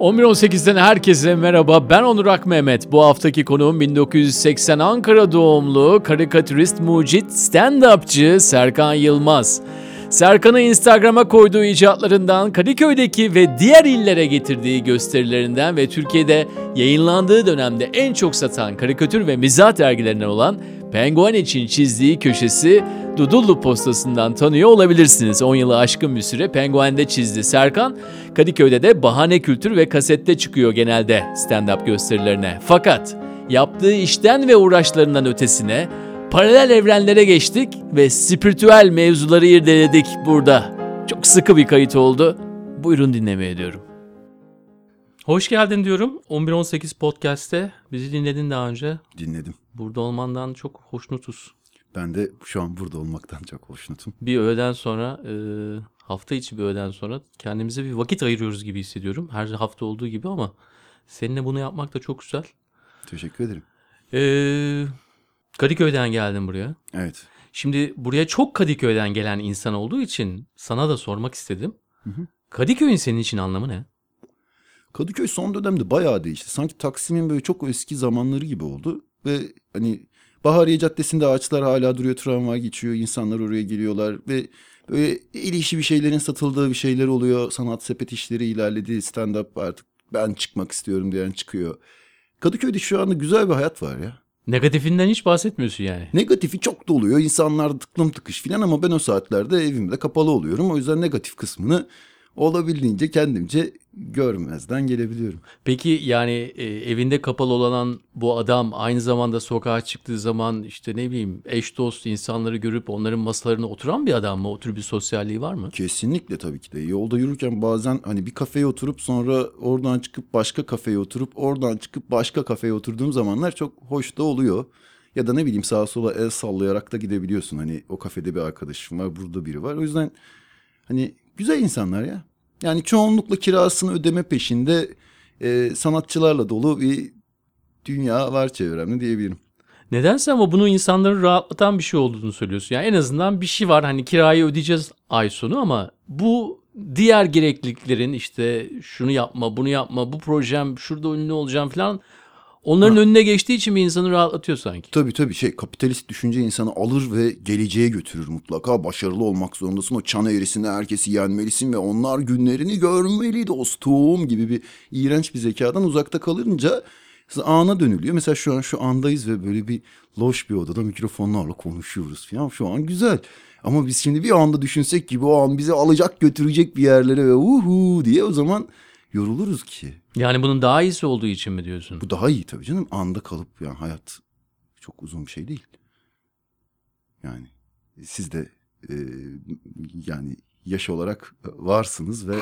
11.18'den herkese merhaba. Ben Onur Ak Mehmet. Bu haftaki konuğum 1980 Ankara doğumlu karikatürist, mucit, stand-upçı Serkan Yılmaz. Serkan'ı Instagram'a koyduğu icatlarından, Kadıköy'deki ve diğer illere getirdiği gösterilerinden ve Türkiye'de yayınlandığı dönemde en çok satan karikatür ve mizah dergilerinden olan Penguen için çizdiği köşesi Dudullu postasından tanıyor olabilirsiniz. 10 yılı aşkın bir süre Penguen'de çizdi Serkan. Kadıköy'de de bahane kültür ve kasette çıkıyor genelde stand-up gösterilerine. Fakat yaptığı işten ve uğraşlarından ötesine paralel evrenlere geçtik ve spiritüel mevzuları irdeledik burada. Çok sıkı bir kayıt oldu. Buyurun dinlemeye diyorum. Hoş geldin diyorum. 11-18 podcast'te bizi dinledin daha önce. Dinledim. Burada olmandan çok hoşnutuz. Ben de şu an burada olmaktan çok hoşnutum. Bir öğleden sonra, e, hafta içi bir öğleden sonra kendimize bir vakit ayırıyoruz gibi hissediyorum. Her hafta olduğu gibi ama seninle bunu yapmak da çok güzel. Teşekkür ederim. E, Kadıköy'den geldim buraya. Evet. Şimdi buraya çok Kadıköy'den gelen insan olduğu için sana da sormak istedim. Kadıköy'ün senin için anlamı ne? Kadıköy son dönemde bayağı değişti. Sanki Taksim'in böyle çok eski zamanları gibi oldu. Ve hani Bahariye Caddesi'nde ağaçlar hala duruyor, tramvay geçiyor, insanlar oraya geliyorlar ve böyle el işi bir şeylerin satıldığı bir şeyler oluyor. Sanat sepet işleri ilerledi, stand-up artık ben çıkmak istiyorum diyen çıkıyor. Kadıköy'de şu anda güzel bir hayat var ya. Negatifinden hiç bahsetmiyorsun yani. Negatifi çok doluyor. İnsanlar tıklım tıkış filan ama ben o saatlerde evimde kapalı oluyorum. O yüzden negatif kısmını olabildiğince kendimce görmezden gelebiliyorum. Peki yani e, evinde kapalı olan bu adam aynı zamanda sokağa çıktığı zaman işte ne bileyim eş dost insanları görüp onların masalarına oturan bir adam mı? O tür bir sosyalliği var mı? Kesinlikle tabii ki de. Yolda yürürken bazen hani bir kafeye oturup sonra oradan çıkıp başka kafeye oturup oradan çıkıp başka kafeye oturduğum zamanlar çok hoş da oluyor. Ya da ne bileyim sağa sola el sallayarak da gidebiliyorsun. Hani o kafede bir arkadaşım var, burada biri var. O yüzden hani güzel insanlar ya. Yani çoğunlukla kirasını ödeme peşinde e, sanatçılarla dolu bir dünya var çevremde diyebilirim. Nedense ama bunu insanları rahatlatan bir şey olduğunu söylüyorsun. Yani en azından bir şey var hani kirayı ödeyeceğiz ay sonu ama bu diğer gerekliliklerin işte şunu yapma, bunu yapma, bu projem şurada ünlü olacağım falan onların önüne geçtiği için bir insanı rahatlatıyor sanki. Tabii tabii şey kapitalist düşünce insanı alır ve geleceğe götürür mutlaka. Başarılı olmak zorundasın. O çan eğrisinde herkesi yenmelisin ve onlar günlerini görmeli dostum gibi bir iğrenç bir zekadan uzakta kalınca ana dönülüyor. Mesela şu an şu andayız ve böyle bir loş bir odada mikrofonlarla konuşuyoruz falan. Şu an güzel. Ama biz şimdi bir anda düşünsek gibi o an bizi alacak götürecek bir yerlere ve uhu diye o zaman yoruluruz ki. Yani bunun daha iyisi olduğu için mi diyorsun? Bu daha iyi tabii canım. Anda kalıp yani hayat çok uzun bir şey değil. Yani siz de e, yani yaş olarak varsınız ve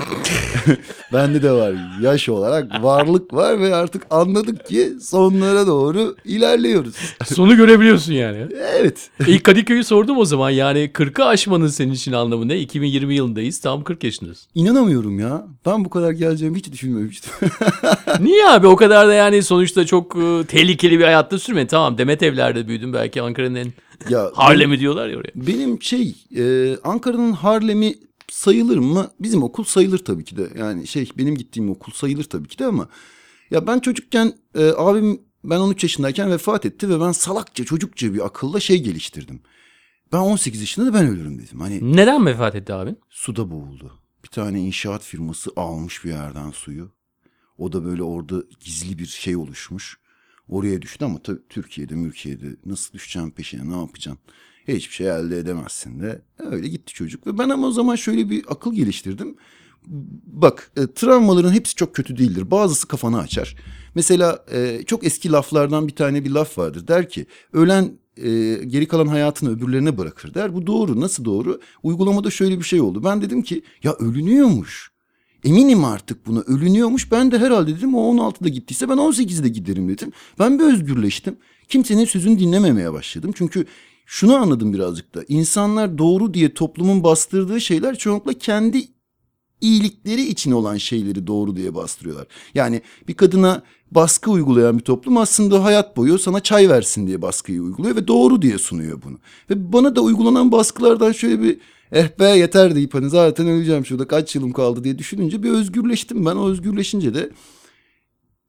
bende de var. Yaş olarak varlık var ve artık anladık ki sonlara doğru ilerliyoruz. Sonu görebiliyorsun yani. Evet. İlk Kadıköy'ü sordum o zaman. Yani 40'ı aşmanın senin için anlamı ne? 2020 yılındayız. Tam 40 yaşındasın. İnanamıyorum ya. Ben bu kadar geleceğimi hiç düşünmemiştim. Niye abi? O kadar da yani sonuçta çok e, tehlikeli bir hayatta sürmedin. Tamam Demet evlerde büyüdüm. Belki Ankara'nın en ya Harlem'i diyorlar ya oraya. Benim şey e, Ankara'nın Harlem'i sayılır mı? Bizim okul sayılır tabii ki de. Yani şey benim gittiğim okul sayılır tabii ki de ama ya ben çocukken e, abim ben 13 yaşındayken vefat etti ve ben salakça çocukça bir akılla şey geliştirdim. Ben 18 yaşında da ben ölürüm dedim. Hani Neden vefat etti abin? suda boğuldu. Bir tane inşaat firması almış bir yerden suyu. O da böyle orada gizli bir şey oluşmuş. Oraya düştü ama tabii Türkiye'de, Mürkiye'de nasıl düşeceğim peşine ne yapacaksın? Hiçbir şey elde edemezsin de. Öyle gitti çocuk. Ve ben ama o zaman şöyle bir akıl geliştirdim. Bak e, travmaların hepsi çok kötü değildir. Bazısı kafanı açar. Mesela e, çok eski laflardan bir tane bir laf vardır. Der ki ölen e, geri kalan hayatını öbürlerine bırakır der. Bu doğru. Nasıl doğru? Uygulamada şöyle bir şey oldu. Ben dedim ki ya ölünüyormuş. Eminim artık buna ölünüyormuş. Ben de herhalde dedim o 16'da gittiyse ben 18'de giderim dedim. Ben bir özgürleştim. Kimsenin sözünü dinlememeye başladım. Çünkü şunu anladım birazcık da. İnsanlar doğru diye toplumun bastırdığı şeyler çoğunlukla kendi iyilikleri için olan şeyleri doğru diye bastırıyorlar. Yani bir kadına baskı uygulayan bir toplum aslında hayat boyu sana çay versin diye baskıyı uyguluyor ve doğru diye sunuyor bunu. Ve bana da uygulanan baskılardan şöyle bir eh be yeter deyip hani zaten öleceğim şurada kaç yılım kaldı diye düşününce bir özgürleştim ben. O özgürleşince de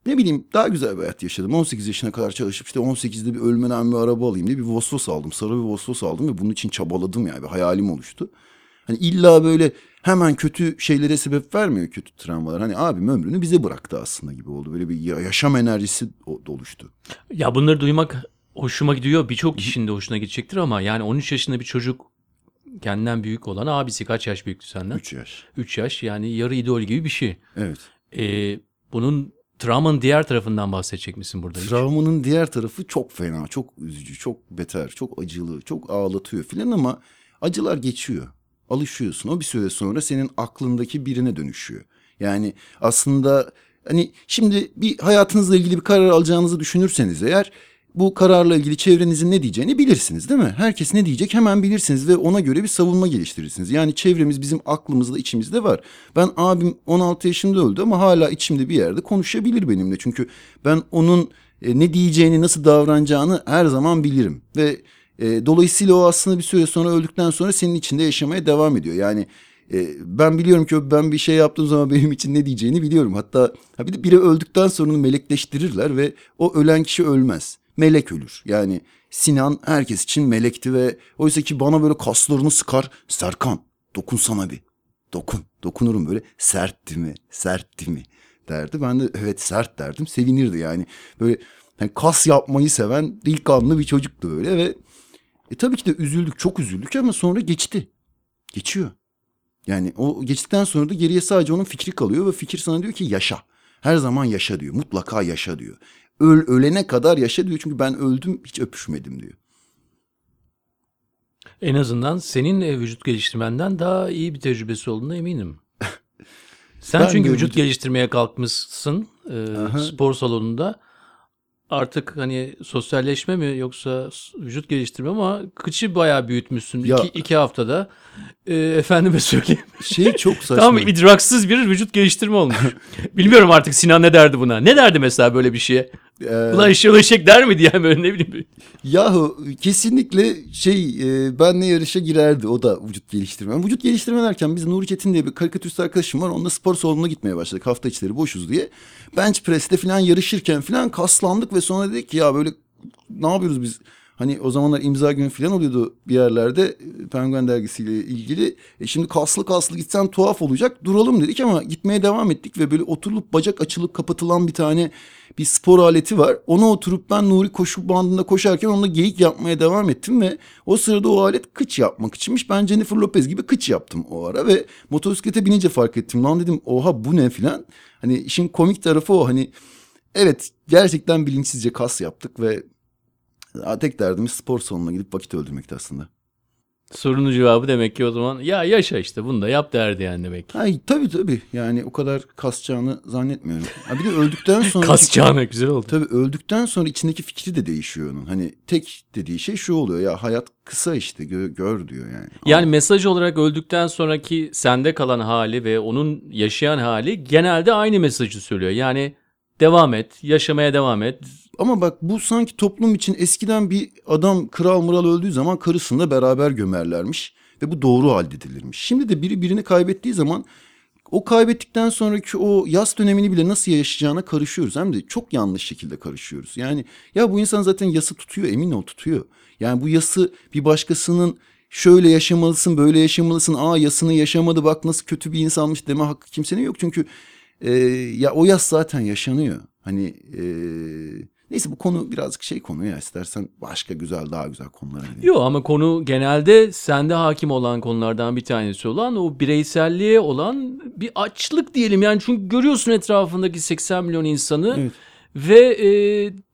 ne bileyim daha güzel bir hayat yaşadım. 18 yaşına kadar çalışıp işte 18'de bir ölmeden bir araba alayım diye bir Vosvos aldım. Sarı bir Vosvos aldım ve bunun için çabaladım yani bir hayalim oluştu. Hani illa böyle hemen kötü şeylere sebep vermiyor kötü travmalar. Hani abim ömrünü bize bıraktı aslında gibi oldu. Böyle bir yaşam enerjisi oluştu. Ya bunları duymak hoşuma gidiyor. Birçok kişinin de hoşuna gidecektir ama yani 13 yaşında bir çocuk kendinden büyük olan abisi kaç yaş büyüktü senden? 3 yaş. 3 yaş yani yarı idol gibi bir şey. Evet. Ee, bunun travmanın diğer tarafından bahsedecek misin burada? hiç? Travmanın diğer tarafı çok fena, çok üzücü, çok beter, çok acılı, çok ağlatıyor filan ama acılar geçiyor. Alışıyorsun. O bir süre sonra senin aklındaki birine dönüşüyor. Yani aslında hani şimdi bir hayatınızla ilgili bir karar alacağınızı düşünürseniz eğer bu kararla ilgili çevrenizin ne diyeceğini bilirsiniz değil mi? Herkes ne diyecek hemen bilirsiniz ve ona göre bir savunma geliştirirsiniz. Yani çevremiz bizim aklımızda içimizde var. Ben abim 16 yaşında öldü ama hala içimde bir yerde konuşabilir benimle. Çünkü ben onun e, ne diyeceğini nasıl davranacağını her zaman bilirim. Ve e, dolayısıyla o aslında bir süre sonra öldükten sonra senin içinde yaşamaya devam ediyor. Yani e, ben biliyorum ki ben bir şey yaptığım zaman benim için ne diyeceğini biliyorum. Hatta ha bir de biri öldükten sonra onu melekleştirirler ve o ölen kişi ölmez melek ölür. Yani Sinan herkes için melekti ve oysa ki bana böyle kaslarını sıkar. Serkan dokunsana bir. Dokun. Dokunurum böyle sert değil mi? Sert değil mi? derdi. Ben de evet sert derdim. Sevinirdi yani. Böyle yani kas yapmayı seven delikanlı bir çocuktu böyle ve e tabii ki de üzüldük. Çok üzüldük ama sonra geçti. Geçiyor. Yani o geçtikten sonra da geriye sadece onun fikri kalıyor ve fikir sana diyor ki yaşa. Her zaman yaşa diyor. Mutlaka yaşa diyor. Öl ölene kadar yaşa diyor çünkü ben öldüm hiç öpüşmedim diyor. En azından senin e, vücut geliştirmenden daha iyi bir tecrübesi olduğuna eminim. Sen Ben çünkü vücut geliştirmeye kalkmışsın e, Aha. spor salonunda. Artık hani sosyalleşme mi yoksa vücut geliştirme ama kıçı bayağı büyütmüşsün Ya- iki, iki haftada. E, efendime söyleyeyim. Şey çok saçma. Tam idraksız bir vücut geliştirme olmuş. Bilmiyorum artık Sinan ne derdi buna. Ne derdi mesela böyle bir şeye? Ee, Ulan eşek der mi diye böyle ne bileyim. Yahu kesinlikle şey e, benle yarışa girerdi o da vücut geliştirme. Vücut geliştirme derken biz Nuri Çetin diye bir karikatürist arkadaşım var. Onunla spor salonuna gitmeye başladık hafta içleri boşuz diye. Bench press'te falan yarışırken falan kaslandık ve sonra dedik ki ya böyle ne yapıyoruz biz? Hani o zamanlar imza günü falan oluyordu bir yerlerde Penguen dergisiyle ilgili. E şimdi kaslı kaslı gitsen tuhaf olacak. Duralım dedik ama gitmeye devam ettik ve böyle oturulup bacak açılıp kapatılan bir tane bir spor aleti var. Ona oturup ben Nuri koşu bandında koşarken onunla geyik yapmaya devam ettim ve o sırada o alet kıç yapmak içinmiş. Ben Jennifer Lopez gibi kıç yaptım o ara ve motosiklete binince fark ettim. Lan dedim oha bu ne filan. Hani işin komik tarafı o hani evet gerçekten bilinçsizce kas yaptık ve tek derdimiz spor salonuna gidip vakit öldürmekti aslında. Sorunun cevabı demek ki o zaman ya yaşa işte bunu da yap derdi yani demek. Ay tabii tabii yani o kadar kasacağını zannetmiyorum. Ha, bir de öldükten sonra... Kasacağına güzel oldu. Tabii öldükten sonra içindeki fikri de değişiyor onun. Hani tek dediği şey şu oluyor ya hayat kısa işte gö- gör diyor yani. Yani mesaj olarak öldükten sonraki sende kalan hali ve onun yaşayan hali genelde aynı mesajı söylüyor. Yani devam et, yaşamaya devam et. Ama bak bu sanki toplum için eskiden bir adam kral mural öldüğü zaman karısını da beraber gömerlermiş. Ve bu doğru halledilirmiş. Şimdi de biri birini kaybettiği zaman o kaybettikten sonraki o yas dönemini bile nasıl yaşayacağına karışıyoruz. Hem de çok yanlış şekilde karışıyoruz. Yani ya bu insan zaten yası tutuyor emin ol tutuyor. Yani bu yası bir başkasının şöyle yaşamalısın böyle yaşamalısın. Aa yasını yaşamadı bak nasıl kötü bir insanmış deme hakkı kimsenin yok. Çünkü e, ya o yas zaten yaşanıyor. Hani e, neyse bu konu birazcık şey konu ya istersen başka güzel daha güzel konulara gidelim. Yok ama konu genelde sende hakim olan konulardan bir tanesi olan o bireyselliğe olan bir açlık diyelim. Yani çünkü görüyorsun etrafındaki 80 milyon insanı Evet. ve e,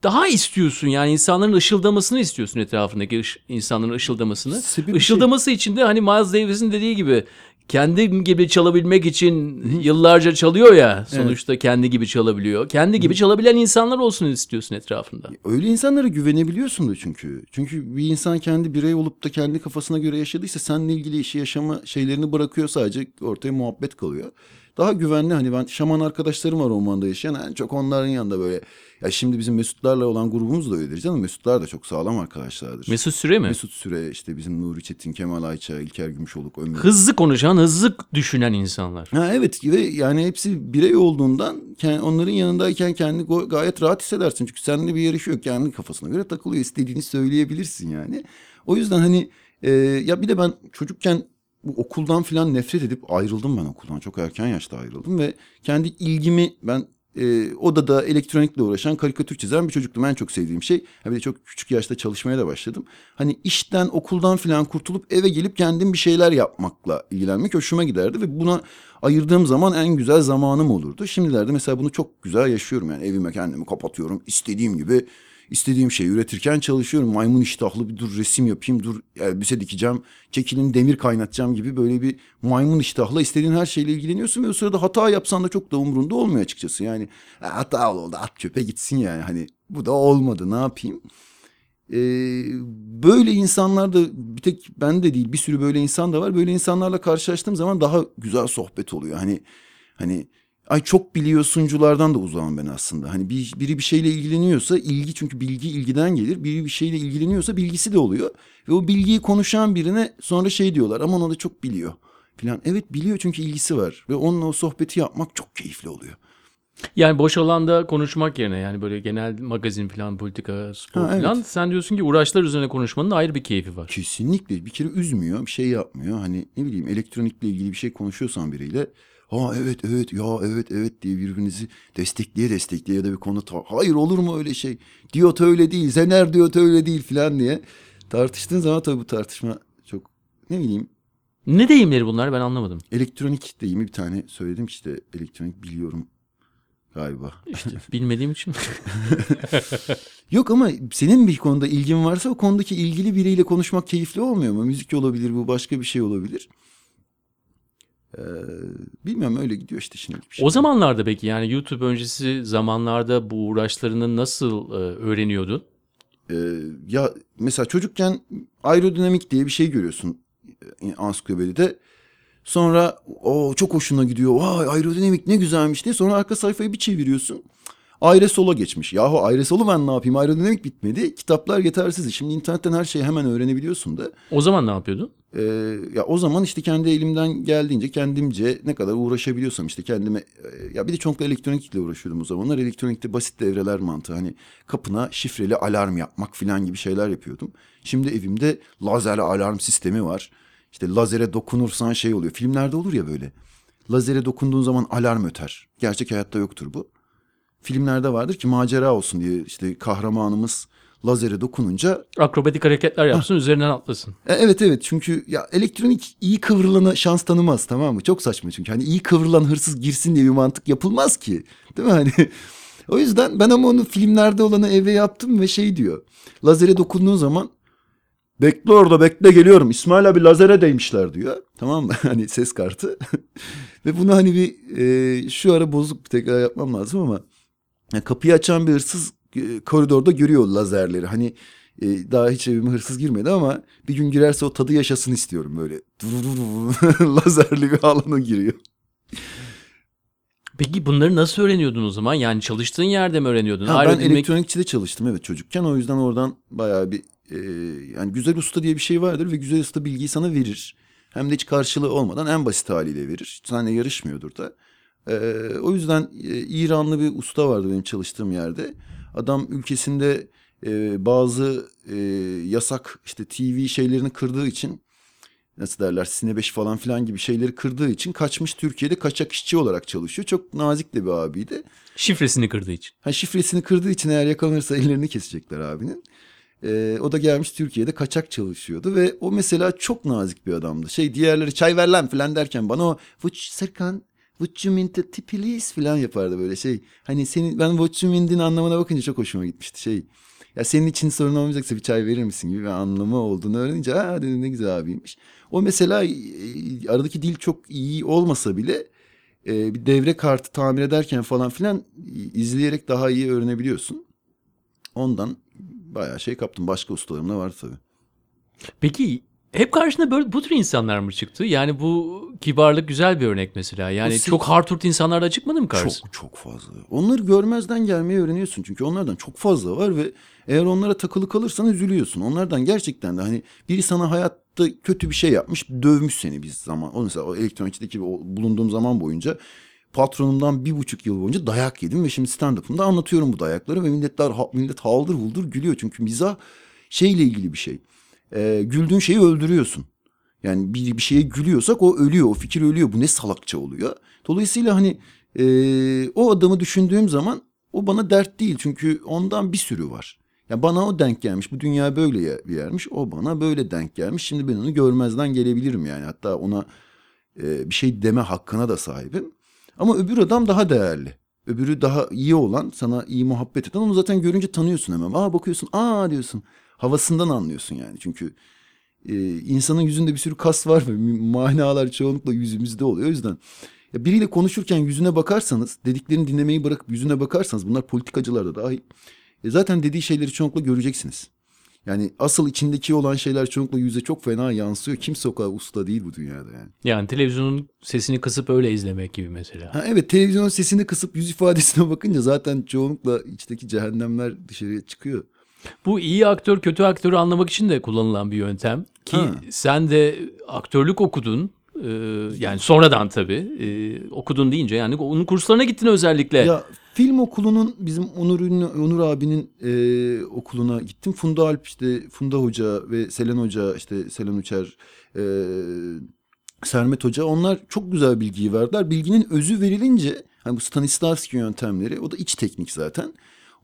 daha istiyorsun yani insanların ışıldamasını istiyorsun etrafındaki ış- insanların ışıldamasını. Sebebi şey- için de hani Miles Davis'in dediği gibi kendi gibi çalabilmek için yıllarca çalıyor ya sonuçta kendi gibi çalabiliyor. Kendi gibi çalabilen insanlar olsun istiyorsun etrafında. Öyle insanlara güvenebiliyorsun da çünkü. Çünkü bir insan kendi birey olup da kendi kafasına göre yaşadıysa seninle ilgili işi yaşama şeylerini bırakıyor sadece ortaya muhabbet kalıyor. Daha güvenli hani ben şaman arkadaşlarım var ormanda yaşayan en çok onların yanında böyle ya şimdi bizim Mesutlarla olan grubumuz da öyledir canım. Mesutlar da çok sağlam arkadaşlardır. Mesut Süre mi? Mesut Süre işte bizim Nuri Çetin, Kemal Ayça, İlker Gümüşoluk, Ömür. Hızlı konuşan, hızlı düşünen insanlar. Ha evet ve yani hepsi birey olduğundan onların yanındayken kendini gayet rahat hissedersin. Çünkü seninle bir yarış yok. Kendi kafasına göre takılıyor. istediğini söyleyebilirsin yani. O yüzden hani e, ya bir de ben çocukken bu okuldan falan nefret edip ayrıldım ben okuldan. Çok erken yaşta ayrıldım ve kendi ilgimi ben e, odada elektronikle uğraşan karikatür çizen bir çocuktum. En çok sevdiğim şey. Ha bir de çok küçük yaşta çalışmaya da başladım. Hani işten, okuldan falan kurtulup eve gelip kendim bir şeyler yapmakla ilgilenmek hoşuma giderdi. Ve buna ayırdığım zaman en güzel zamanım olurdu. Şimdilerde mesela bunu çok güzel yaşıyorum. Yani evime kendimi kapatıyorum. istediğim gibi istediğim şeyi üretirken çalışıyorum. Maymun iştahlı bir dur resim yapayım, dur elbise dikeceğim, çekilin demir kaynatacağım gibi böyle bir maymun iştahla istediğin her şeyle ilgileniyorsun ve o sırada hata yapsan da çok da umurunda olmuyor açıkçası. Yani hata oldu at çöpe gitsin yani hani bu da olmadı ne yapayım. Ee, böyle insanlar da bir tek ben de değil bir sürü böyle insan da var. Böyle insanlarla karşılaştığım zaman daha güzel sohbet oluyor. Hani hani Ay çok biliyor sunuculardan da uzağım ben aslında. Hani bir, biri bir şeyle ilgileniyorsa ilgi çünkü bilgi ilgiden gelir. Biri bir şeyle ilgileniyorsa bilgisi de oluyor. Ve o bilgiyi konuşan birine sonra şey diyorlar aman o da çok biliyor filan. Evet biliyor çünkü ilgisi var ve onunla o sohbeti yapmak çok keyifli oluyor. Yani boş alanda konuşmak yerine yani böyle genel magazin falan politika spor ha, falan evet. sen diyorsun ki uğraşlar üzerine konuşmanın ayrı bir keyfi var. Kesinlikle bir kere üzmüyor bir şey yapmıyor. Hani ne bileyim elektronikle ilgili bir şey konuşuyorsan biriyle Ha evet evet ya evet evet diye birbirinizi destekleye destekleye ya da bir konu hayır olur mu öyle şey? Diyot öyle değil, Zener diyot öyle değil falan diye tartıştığın zaman tabii bu tartışma çok ne bileyim. Ne deyimleri bunlar ben anlamadım. Elektronik deyimi bir tane söyledim işte elektronik biliyorum galiba. İşte bilmediğim için. Yok ama senin bir konuda ilgin varsa o konudaki ilgili biriyle konuşmak keyifli olmuyor mu? Müzik olabilir bu başka bir şey olabilir. Ee, bilmiyorum öyle gidiyor işte şimdi. Şey. O zamanlarda peki yani YouTube öncesi zamanlarda bu uğraşlarını nasıl e, öğreniyordun? Ee, ya mesela çocukken aerodinamik diye bir şey görüyorsun e, ansiklopedide. Sonra o çok hoşuna gidiyor. Vay aerodinamik ne güzelmiş diye. Sonra arka sayfayı bir çeviriyorsun. Aerosol'a geçmiş. Yahu aerosol'u ben ne yapayım? Aerodinamik bitmedi. Kitaplar yetersiz. Şimdi internetten her şeyi hemen öğrenebiliyorsun da. O zaman ne yapıyordun? Ee, ya o zaman işte kendi elimden geldiğince kendimce ne kadar uğraşabiliyorsam işte kendime e, ya bir de çoğunlukla elektronikle uğraşıyordum o zamanlar. Elektronikte basit devreler mantığı hani kapına şifreli alarm yapmak falan gibi şeyler yapıyordum. Şimdi evimde lazer alarm sistemi var. İşte lazere dokunursan şey oluyor. Filmlerde olur ya böyle. Lazere dokunduğun zaman alarm öter. Gerçek hayatta yoktur bu filmlerde vardır ki macera olsun diye işte kahramanımız lazere dokununca akrobatik hareketler yapsın, ha. üzerinden atlasın. E, evet evet çünkü ya elektronik iyi kıvrılana şans tanımaz tamam mı? Çok saçma çünkü hani iyi kıvrılan hırsız girsin diye bir mantık yapılmaz ki. Değil mi hani? o yüzden ben ama onu filmlerde olanı eve yaptım ve şey diyor. Lazere dokunduğun zaman bekle orada bekle geliyorum. İsmail abi lazere değmişler diyor. Tamam mı? hani ses kartı. ve bunu hani bir e, şu ara bozuk bir tekrar yapmam lazım ama kapıyı açan bir hırsız e, koridorda görüyor lazerleri. Hani e, daha hiç evime hırsız girmedi ama bir gün girerse o tadı yaşasın istiyorum böyle. Lazerli bir alana giriyor. Peki bunları nasıl öğreniyordun o zaman? Yani çalıştığın yerde mi öğreniyordun? Ha, ben elektronikçide çalıştım evet çocukken. O yüzden oradan bayağı bir e, yani güzel usta diye bir şey vardır ve güzel usta bilgiyi sana verir. Hem de hiç karşılığı olmadan en basit haliyle verir. Seninle yarışmıyordur da. Ee, o yüzden e, İranlı bir usta vardı benim çalıştığım yerde. Adam ülkesinde e, bazı e, yasak işte TV şeylerini kırdığı için nasıl derler Sine 5 falan filan gibi şeyleri kırdığı için kaçmış Türkiye'de kaçak işçi olarak çalışıyor. Çok nazik de bir abiydi. Şifresini kırdığı için. Ha, şifresini kırdığı için eğer yakalanırsa ellerini kesecekler abinin. Ee, o da gelmiş Türkiye'de kaçak çalışıyordu ve o mesela çok nazik bir adamdı. Şey diğerleri çay ver lan falan derken bana o Serkan What you mean to please falan yapardı böyle şey. Hani senin ben what you mean'in anlamına bakınca çok hoşuma gitmişti şey. Ya senin için sorun olmayacaksa bir çay verir misin gibi bir anlamı olduğunu öğrenince ha dedim ne güzel abiymiş. O mesela e, aradaki dil çok iyi olmasa bile e, bir devre kartı tamir ederken falan filan izleyerek daha iyi öğrenebiliyorsun. Ondan bayağı şey kaptım. Başka ustalarım da var tabii. Peki Hep karşına böyle bu tür insanlar mı çıktı? Yani bu kibarlık güzel bir örnek mesela. Yani O çok hardturt insanlar da çıkmadı mı karşısına? Çok çok fazla. Onları görmezden gelmeyi öğreniyorsun. Çünkü onlardan çok fazla var ve eğer onlara takılı kalırsan üzülüyorsun. Onlardan gerçekten de hani biri sana hayatta kötü bir şey yapmış, dövmüş seni bir zaman. O mesela o elektronikçideki bulunduğum zaman boyunca patronumdan bir buçuk yıl boyunca dayak yedim ve şimdi stand-up'ımda anlatıyorum bu dayakları ve milletler millet haldır huldur gülüyor. Çünkü mizah şeyle ilgili bir şey. Ee, güldüğün şeyi öldürüyorsun. Yani bir, bir şeye gülüyorsak o ölüyor, o fikir ölüyor. Bu ne salakça oluyor. Dolayısıyla hani e, o adamı düşündüğüm zaman o bana dert değil. Çünkü ondan bir sürü var. Ya bana o denk gelmiş. Bu dünya böyle bir yermiş. O bana böyle denk gelmiş. Şimdi ben onu görmezden gelebilirim yani. Hatta ona e, bir şey deme hakkına da sahibim. Ama öbür adam daha değerli. Öbürü daha iyi olan, sana iyi muhabbet eden. Onu zaten görünce tanıyorsun hemen. Aa bakıyorsun, aa diyorsun. Havasından anlıyorsun yani. Çünkü e, insanın yüzünde bir sürü kas var ve manalar çoğunlukla yüzümüzde oluyor. O yüzden ya biriyle konuşurken yüzüne bakarsanız, dediklerini dinlemeyi bırakıp yüzüne bakarsanız bunlar politikacılar da dahil. E, zaten dediği şeyleri çoğunlukla göreceksiniz. Yani asıl içindeki olan şeyler çoğunlukla yüze çok fena yansıyor. Kimse o kadar usta değil bu dünyada yani. Yani televizyonun sesini kısıp öyle izlemek gibi mesela. Ha, evet televizyonun sesini kısıp yüz ifadesine bakınca zaten çoğunlukla içteki cehennemler dışarıya çıkıyor. Bu iyi aktör kötü aktörü anlamak için de kullanılan bir yöntem. Ki Ha. sen de aktörlük okudun. Ee, yani sonradan tabii ee, okudun deyince yani onun kurslarına gittin özellikle. Ya film okulunun bizim Onur Ünlü, Onur abinin e, okuluna gittim. Funda Alp işte Funda Hoca ve Selen Hoca işte Selen Uçer, e, Sermet Hoca onlar çok güzel bilgiyi verdiler. Bilginin özü verilince hani bu Stanislavski yöntemleri o da iç teknik zaten.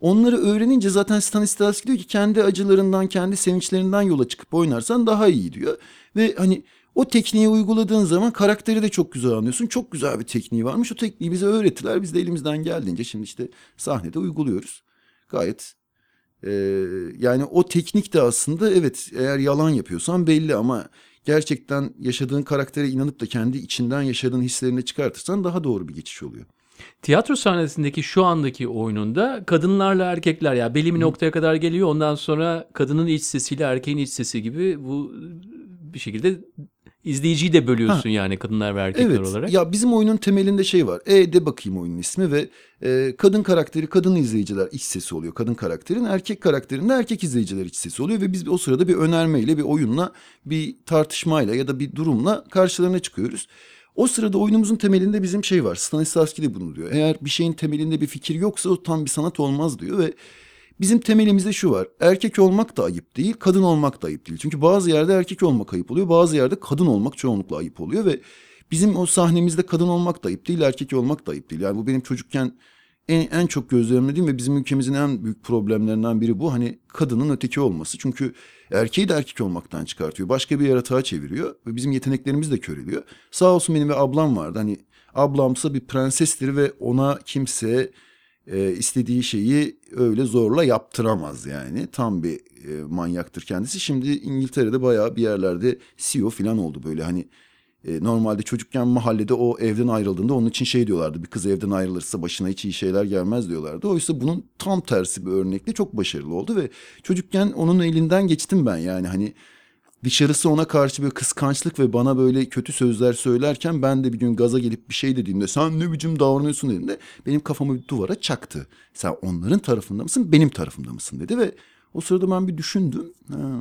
Onları öğrenince zaten Stanislavski diyor ki kendi acılarından, kendi sevinçlerinden yola çıkıp oynarsan daha iyi diyor. Ve hani o tekniği uyguladığın zaman karakteri de çok güzel anlıyorsun. Çok güzel bir tekniği varmış. O tekniği bize öğrettiler. Biz de elimizden geldiğince şimdi işte sahnede uyguluyoruz. Gayet e, yani o teknik de aslında evet eğer yalan yapıyorsan belli ama gerçekten yaşadığın karaktere inanıp da kendi içinden yaşadığın hislerini çıkartırsan daha doğru bir geçiş oluyor. Tiyatro sahnesindeki şu andaki oyununda kadınlarla erkekler ya belli bir noktaya kadar geliyor. Ondan sonra kadının iç sesiyle erkeğin iç sesi gibi bu bir şekilde izleyiciyi de bölüyorsun yani kadınlar ve erkekler Evet. olarak. Ya bizim oyunun temelinde şey var. E de bakayım oyunun ismi ve e, kadın karakteri kadın izleyiciler iç sesi oluyor. Kadın karakterin erkek karakterinde erkek izleyiciler iç sesi oluyor ve biz o sırada bir önermeyle bir oyunla bir tartışmayla ya da bir durumla karşılarına çıkıyoruz. O sırada oyunumuzun temelinde bizim şey var. Stanislavski de bunu diyor. Eğer bir şeyin temelinde bir fikir yoksa o tam bir sanat olmaz diyor ve Bizim temelimizde şu var. Erkek olmak da ayıp değil, kadın olmak da ayıp değil. Çünkü bazı yerde erkek olmak ayıp oluyor, bazı yerde kadın olmak çoğunlukla ayıp oluyor ve bizim o sahnemizde kadın olmak da ayıp değil, erkek olmak da ayıp değil. Yani bu benim çocukken en, en çok gözlemlediğim ve bizim ülkemizin en büyük problemlerinden biri bu. Hani kadının öteki olması. Çünkü erkeği de erkek olmaktan çıkartıyor. Başka bir yaratığa çeviriyor ve bizim yeteneklerimiz de köreliyor. Sağ olsun benim bir ablam vardı. Hani ablamsa bir prensestir ve ona kimse e, istediği şeyi öyle zorla yaptıramaz yani. Tam bir e, manyaktır kendisi. Şimdi İngiltere'de bayağı bir yerlerde CEO falan oldu böyle hani e, normalde çocukken mahallede o evden ayrıldığında onun için şey diyorlardı. Bir kız evden ayrılırsa başına hiç iyi şeyler gelmez diyorlardı. Oysa bunun tam tersi bir örnekle çok başarılı oldu ve çocukken onun elinden geçtim ben yani hani dışarısı ona karşı böyle kıskançlık ve bana böyle kötü sözler söylerken ben de bir gün gaza gelip bir şey dediğimde sen ne biçim davranıyorsun dediğimde benim kafamı bir duvara çaktı. Sen onların tarafında mısın benim tarafımda mısın dedi ve o sırada ben bir düşündüm. Ha,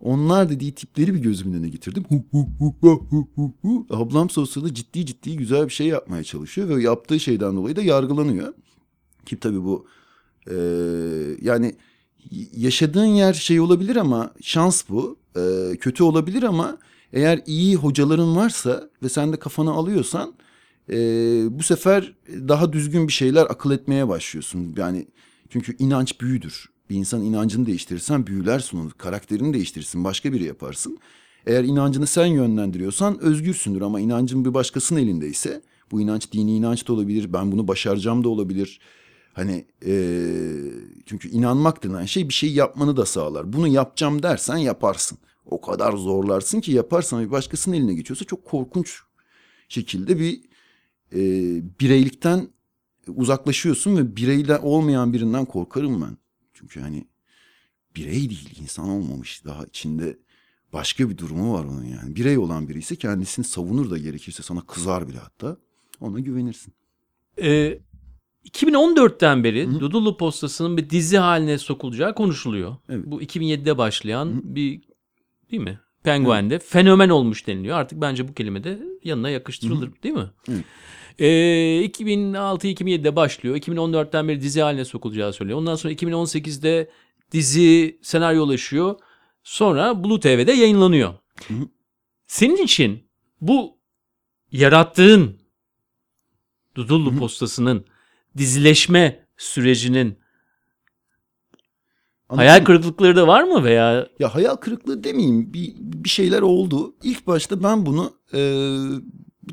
onlar dediği tipleri bir gözümün önüne getirdim. Hu, hu, hu, hu, hu, hu. Ablam sırada ciddi ciddi güzel bir şey yapmaya çalışıyor ve yaptığı şeyden dolayı da yargılanıyor. Ki tabii bu e, yani yaşadığın yer şey olabilir ama şans bu. E, kötü olabilir ama eğer iyi hocaların varsa ve sen de kafana alıyorsan e, bu sefer daha düzgün bir şeyler akıl etmeye başlıyorsun. Yani çünkü inanç büyüdür. Bir insan inancını değiştirirsen büyülersin onu. Karakterini değiştirirsin. Başka biri yaparsın. Eğer inancını sen yönlendiriyorsan özgürsündür ama inancın bir başkasının elindeyse bu inanç dini inanç da olabilir. Ben bunu başaracağım da olabilir. Hani e, çünkü inanmak denen şey bir şey yapmanı da sağlar. Bunu yapacağım dersen yaparsın. O kadar zorlarsın ki yaparsan bir başkasının eline geçiyorsa çok korkunç şekilde bir e, bireylikten uzaklaşıyorsun ve bireyde olmayan birinden korkarım ben. Çünkü hani birey değil insan olmamış daha içinde başka bir durumu var onun yani. Birey olan biri ise kendisini savunur da gerekirse sana kızar bile hatta. Ona güvenirsin. Ee, 2014'ten beri Hı hı. Dudullu Postası'nın bir dizi haline sokulacağı konuşuluyor. Evet. Bu 2007'de başlayan Hı hı. bir değil mi? Penguen'de fenomen olmuş deniliyor. Artık bence bu kelime de yanına yakıştırılır değil mi? Evet. Ee, 2006-2007'de başlıyor. 2014'ten beri dizi haline sokulacağı söylüyor. Ondan sonra 2018'de dizi senaryolaşıyor. Sonra Blue TV'de yayınlanıyor. Hı hı. Senin için bu yarattığın Dudullu. Postası'nın dizileşme sürecinin Anladın hayal kırıklıkları da var mı veya Ya hayal kırıklığı demeyeyim. Bir, bir şeyler oldu. İlk başta ben bunu e,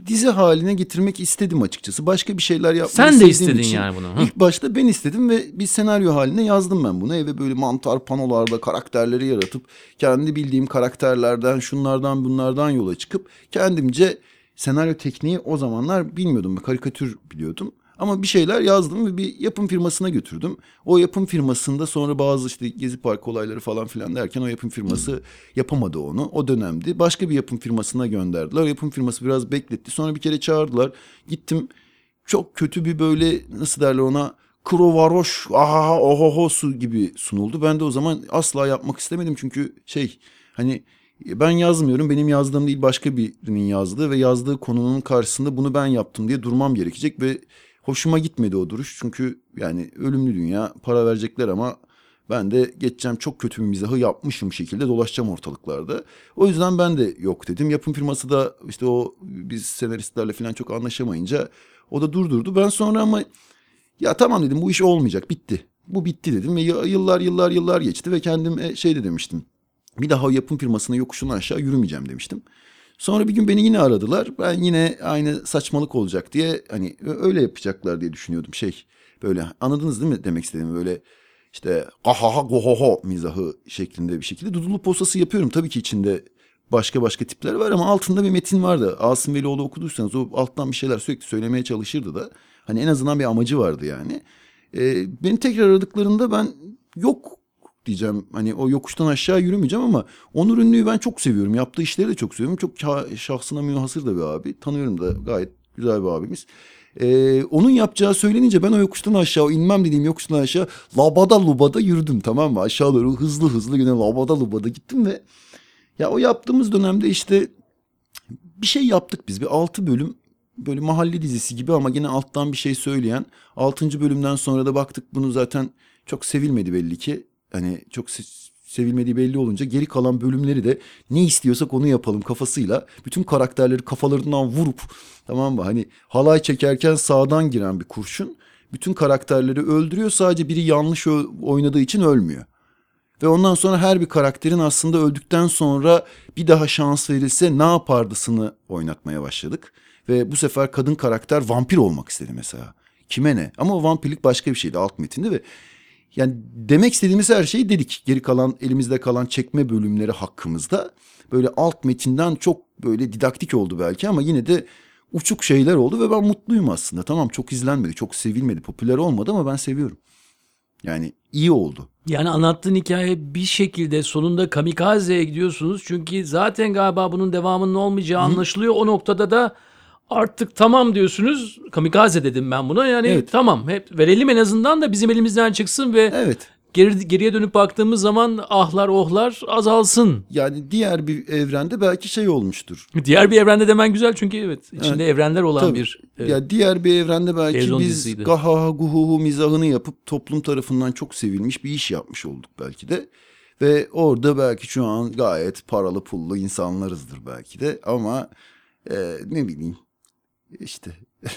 dizi haline getirmek istedim açıkçası. Başka bir şeyler yapmayı sen de istedin için. yani bunu? Hı. İlk başta ben istedim ve bir senaryo haline yazdım ben bunu. Eve böyle mantar panolarda karakterleri yaratıp kendi bildiğim karakterlerden şunlardan bunlardan yola çıkıp kendimce senaryo tekniği o zamanlar bilmiyordum. Karikatür biliyordum. Ama bir şeyler yazdım ve bir yapım firmasına götürdüm. O yapım firmasında sonra bazı işte Gezi Park olayları falan filan derken o yapım firması yapamadı onu. O dönemdi. Başka bir yapım firmasına gönderdiler. O yapım firması biraz bekletti. Sonra bir kere çağırdılar. Gittim çok kötü bir böyle nasıl derler ona krovaroş aha ohoho su gibi sunuldu. Ben de o zaman asla yapmak istemedim çünkü şey hani ben yazmıyorum benim yazdığım değil başka birinin yazdığı ve yazdığı konunun karşısında bunu ben yaptım diye durmam gerekecek ve hoşuma gitmedi o duruş. Çünkü yani ölümlü dünya para verecekler ama ben de geçeceğim çok kötü bir mizahı yapmışım şekilde dolaşacağım ortalıklarda. O yüzden ben de yok dedim. Yapım firması da işte o biz senaristlerle falan çok anlaşamayınca o da durdurdu. Ben sonra ama ya tamam dedim bu iş olmayacak bitti. Bu bitti dedim ve yıllar yıllar yıllar geçti ve kendim e, şey de demiştim. Bir daha o yapım firmasına yokuşunu aşağı yürümeyeceğim demiştim. Sonra bir gün beni yine aradılar. Ben yine aynı saçmalık olacak diye hani öyle yapacaklar diye düşünüyordum. Şey böyle anladınız değil mi demek istediğimi böyle işte gahaha gohoho mizahı şeklinde bir şekilde dudullu postası yapıyorum. Tabii ki içinde başka başka tipler var ama altında bir metin vardı. Asım Velioğlu okuduysanız o alttan bir şeyler sürekli söylemeye çalışırdı da. Hani en azından bir amacı vardı yani. Ee, beni tekrar aradıklarında ben yok diyeceğim. Hani o yokuştan aşağı yürümeyeceğim ama Onur Ünlü'yü ben çok seviyorum. Yaptığı işleri de çok seviyorum. Çok şah- şahsına münhasır da bir abi. Tanıyorum da gayet güzel bir abimiz. Ee, onun yapacağı söylenince ben o yokuştan aşağı o inmem dediğim yokuştan aşağı labada lubada yürüdüm tamam mı? Aşağı doğru hızlı hızlı yine labada lubada gittim ve ya o yaptığımız dönemde işte bir şey yaptık biz. Bir altı bölüm böyle mahalle dizisi gibi ama yine alttan bir şey söyleyen. Altıncı bölümden sonra da baktık bunu zaten çok sevilmedi belli ki. Hani çok se- sevilmediği belli olunca geri kalan bölümleri de ne istiyorsak onu yapalım kafasıyla. Bütün karakterleri kafalarından vurup tamam mı? Hani halay çekerken sağdan giren bir kurşun bütün karakterleri öldürüyor. Sadece biri yanlış oynadığı için ölmüyor. Ve ondan sonra her bir karakterin aslında öldükten sonra bir daha şans verilse ne yapardısını oynatmaya başladık. Ve bu sefer kadın karakter vampir olmak istedi mesela. Kime ne? Ama vampirlik başka bir şeydi alt metinde ve yani demek istediğimiz her şeyi dedik. Geri kalan elimizde kalan çekme bölümleri hakkımızda böyle alt metinden çok böyle didaktik oldu belki ama yine de uçuk şeyler oldu ve ben mutluyum aslında. Tamam çok izlenmedi, çok sevilmedi, popüler olmadı ama ben seviyorum. Yani iyi oldu. Yani anlattığın hikaye bir şekilde sonunda kamikazeye gidiyorsunuz. Çünkü zaten galiba bunun devamının olmayacağı anlaşılıyor. O noktada da artık tamam diyorsunuz. Kamikaze dedim ben buna. Yani Evet. tamam hep verelim en azından da bizim elimizden çıksın ve Evet. geri, geriye dönüp baktığımız zaman ahlar ohlar azalsın. Yani diğer bir evrende belki şey olmuştur. Diğer bir evrende demen güzel çünkü evet içinde evrenler olan Tabii. bir e, Ya diğer bir evrende belki Televizyon biz gahaha guhuhu mizahını yapıp toplum tarafından çok sevilmiş bir iş yapmış olduk belki de. Ve orada belki şu an gayet paralı pullu insanlarızdır belki de ama e, ne bileyim işte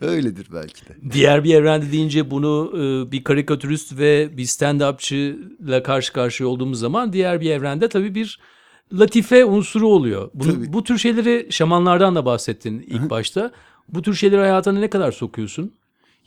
öyledir belki de. Diğer bir evrende deyince bunu e, bir karikatürist ve bir stand-upçıyla karşı karşıya olduğumuz zaman diğer bir evrende tabii bir latife unsuru oluyor. Bunu, Tabii. bu tür şeyleri şamanlardan da bahsettin ilk başta. Bu tür şeyleri hayatına ne kadar sokuyorsun?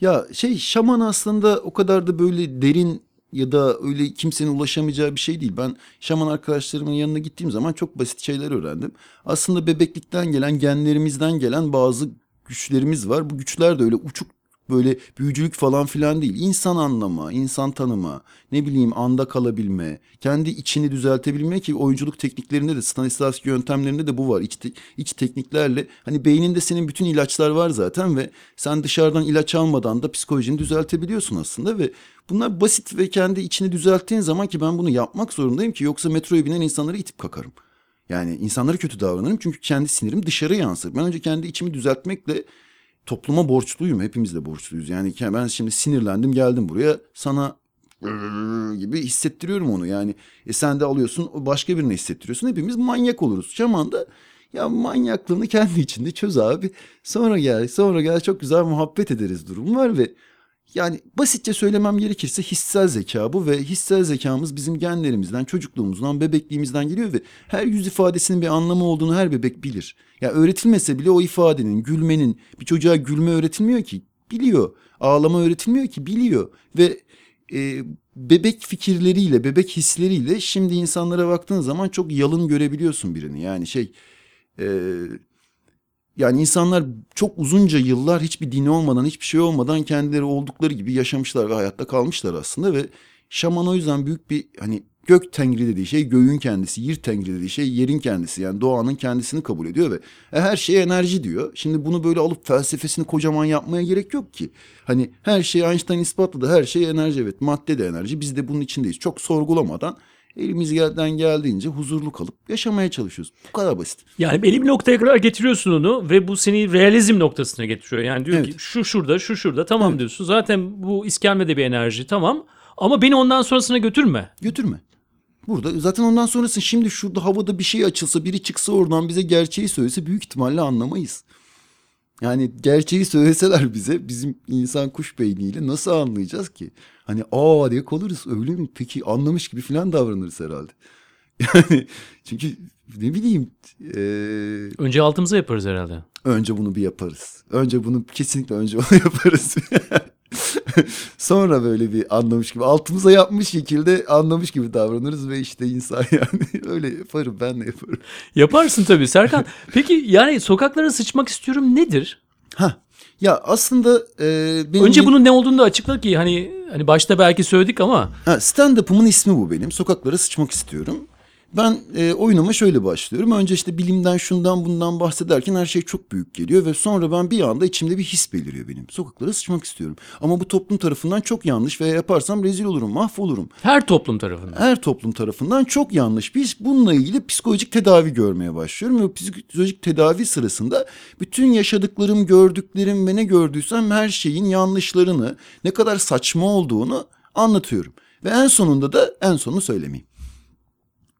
Ya şey şaman aslında o kadar da böyle derin ya da öyle kimsenin ulaşamayacağı bir şey değil. Ben şaman arkadaşlarımın yanına gittiğim zaman çok basit şeyler öğrendim. Aslında bebeklikten gelen, genlerimizden gelen bazı güçlerimiz var. Bu güçler de öyle uçuk böyle büyücülük falan filan değil. İnsan anlama, insan tanıma, ne bileyim anda kalabilme, kendi içini düzeltebilme ki oyunculuk tekniklerinde de Stanislavski yöntemlerinde de bu var. İç, te, iç tekniklerle hani beyninde senin bütün ilaçlar var zaten ve sen dışarıdan ilaç almadan da psikolojini düzeltebiliyorsun aslında ve bunlar basit ve kendi içini düzelttiğin zaman ki ben bunu yapmak zorundayım ki yoksa metroya binen insanları itip kakarım. Yani insanlara kötü davranırım çünkü kendi sinirim dışarı yansır. Ben önce kendi içimi düzeltmekle topluma borçluyum. Hepimiz de borçluyuz. Yani ben şimdi sinirlendim geldim buraya sana gibi hissettiriyorum onu. Yani e sen de alıyorsun başka birine hissettiriyorsun. Hepimiz manyak oluruz. Şaman da ya manyaklığını kendi içinde çöz abi. Sonra gel sonra gel çok güzel muhabbet ederiz durum var ve yani basitçe söylemem gerekirse hissel zeka bu ve hissel zekamız bizim genlerimizden, çocukluğumuzdan, bebekliğimizden geliyor ve her yüz ifadesinin bir anlamı olduğunu her bebek bilir. Ya öğretilmese bile o ifadenin, gülmenin, bir çocuğa gülme öğretilmiyor ki, biliyor. Ağlama öğretilmiyor ki, biliyor. Ve e, bebek fikirleriyle, bebek hisleriyle şimdi insanlara baktığın zaman çok yalın görebiliyorsun birini. Yani şey... E, yani insanlar çok uzunca yıllar hiçbir dini olmadan, hiçbir şey olmadan kendileri oldukları gibi yaşamışlar ve hayatta kalmışlar aslında ve şaman o yüzden büyük bir hani gök tengri dediği şey göğün kendisi, yer tengri dediği şey yerin kendisi yani doğanın kendisini kabul ediyor ve e, her şey enerji diyor. Şimdi bunu böyle alıp felsefesini kocaman yapmaya gerek yok ki. Hani her şey Einstein ispatladı her şey enerji evet madde de enerji biz de bunun içindeyiz. Çok sorgulamadan elimizden geldiğince huzurlu kalıp yaşamaya çalışıyoruz. Bu kadar basit. Yani belli bir noktaya kadar getiriyorsun onu ve bu seni realizm noktasına getiriyor. Yani diyor evet. ki şu şurada, şu şurada tamam evet. diyorsun. Zaten bu iskemlede bir enerji tamam ama beni ondan sonrasına götürme. Götürme. Burada zaten ondan sonrası şimdi şurada havada bir şey açılsa biri çıksa oradan bize gerçeği söylese büyük ihtimalle anlamayız. Yani gerçeği söyleseler bize bizim insan kuş beyniyle nasıl anlayacağız ki? Hani aa diye kalırız öyle mi? Peki anlamış gibi falan davranırız herhalde. Yani çünkü ne bileyim. E, önce altımıza yaparız herhalde. Önce bunu bir yaparız. Önce bunu kesinlikle önce onu yaparız. Sonra böyle bir anlamış gibi altımıza yapmış şekilde anlamış gibi davranırız ve işte insan yani öyle yaparım ben de yaparım. Yaparsın tabii Serkan. Peki yani sokaklara sıçmak istiyorum nedir? Ha ya aslında e, benim önce bunun ne olduğunu da açıkla ki hani hani başta belki söyledik ama. Ha, stand-up'ımın ismi bu benim. Sokaklara sıçmak istiyorum. Ben e, oyunuma şöyle başlıyorum. Önce işte bilimden şundan bundan bahsederken her şey çok büyük geliyor ve sonra ben bir anda içimde bir his beliriyor benim. Sokaklara sıçmak istiyorum. Ama bu toplum tarafından çok yanlış ve yaparsam rezil olurum, mahvolurum. Her toplum tarafından. Her toplum tarafından çok yanlış. Biz bununla ilgili psikolojik tedavi görmeye başlıyorum ve psikolojik tedavi sırasında bütün yaşadıklarım, gördüklerim ve ne gördüysem her şeyin yanlışlarını, ne kadar saçma olduğunu anlatıyorum. Ve en sonunda da en sonunu söylemeyeyim.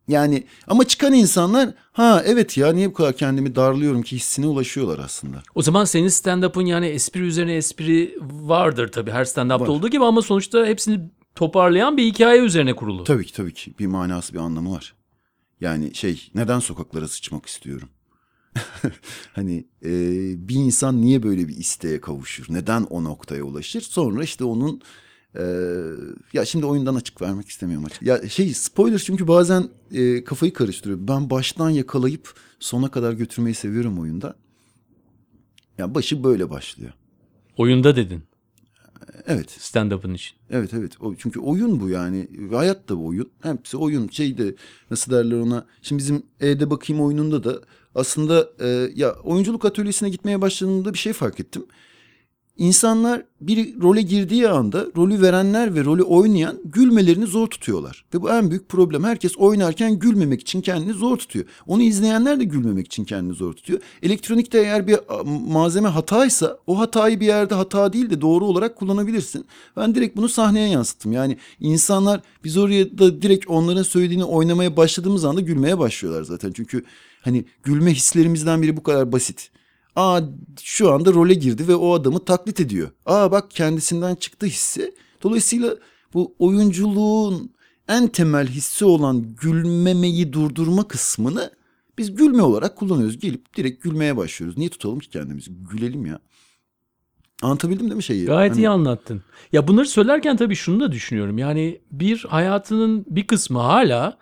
Yani ama çıkan insanlar ha evet ya niye bu kadar kendimi darlıyorum ki hissine ulaşıyorlar aslında. O zaman senin stand-up'ın yani espri üzerine espri vardır tabii her stand-up'ta olduğu gibi ama sonuçta hepsini toparlayan bir hikaye üzerine kurulu. Tabii ki tabii ki bir manası bir anlamı var. Yani şey neden sokaklara sıçmak istiyorum? hani e, bir insan niye böyle bir isteğe kavuşur? Neden o noktaya ulaşır? Sonra işte onun ee, ya şimdi oyundan açık vermek istemiyorum açık. Ya şey spoiler çünkü bazen e, kafayı karıştırıyor. Ben baştan yakalayıp sona kadar götürmeyi seviyorum oyunda. Ya başı böyle başlıyor. Oyunda dedin. Evet. Stand-up'ın için. Evet evet. O, çünkü oyun bu yani. Hayat da bu oyun. Hepsi oyun. Şey de nasıl derler ona. Şimdi bizim E'de bakayım oyununda da aslında e, ya oyunculuk atölyesine gitmeye başladığımda bir şey fark ettim. İnsanlar bir role girdiği anda rolü verenler ve rolü oynayan gülmelerini zor tutuyorlar. Ve bu en büyük problem. Herkes oynarken gülmemek için kendini zor tutuyor. Onu izleyenler de gülmemek için kendini zor tutuyor. Elektronikte eğer bir malzeme hataysa o hatayı bir yerde hata değil de doğru olarak kullanabilirsin. Ben direkt bunu sahneye yansıttım. Yani insanlar biz oraya da direkt onların söylediğini oynamaya başladığımız anda gülmeye başlıyorlar zaten. Çünkü hani gülme hislerimizden biri bu kadar basit. Aa şu anda role girdi ve o adamı taklit ediyor. Aa bak kendisinden çıktı hissi. Dolayısıyla bu oyunculuğun en temel hissi olan gülmemeyi durdurma kısmını biz gülme olarak kullanıyoruz. Gelip direkt gülmeye başlıyoruz. Niye tutalım ki kendimizi? Gülelim ya. Anlatabildim değil mi şeyi? Gayet hani... iyi anlattın. Ya bunları söylerken tabii şunu da düşünüyorum. Yani bir hayatının bir kısmı hala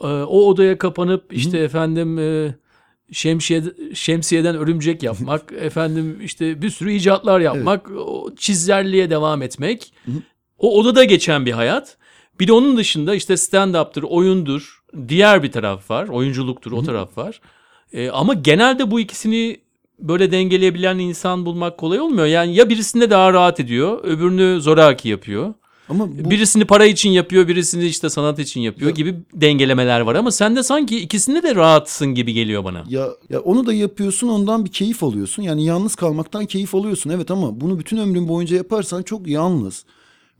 e, o odaya kapanıp işte Hı. efendim e, şemsiye, şemsiyeden örümcek yapmak, efendim işte bir sürü icatlar yapmak, o çizerliğe devam etmek. O odada geçen bir hayat. Bir de onun dışında işte stand-up'tır, oyundur, diğer bir taraf var, oyunculuktur, o taraf var. E, ama genelde bu ikisini böyle dengeleyebilen insan bulmak kolay olmuyor. Yani ya birisinde daha rahat ediyor, öbürünü zoraki yapıyor. Ama bu, Birisini para için yapıyor, birisini işte sanat için yapıyor Ya- gibi dengelemeler var ama sende sanki ikisinde de rahatsın gibi geliyor bana. ya ya onu da yapıyorsun ondan bir keyif alıyorsun. Yani yalnız kalmaktan keyif alıyorsun evet ama bunu bütün ömrün boyunca yaparsan çok yalnız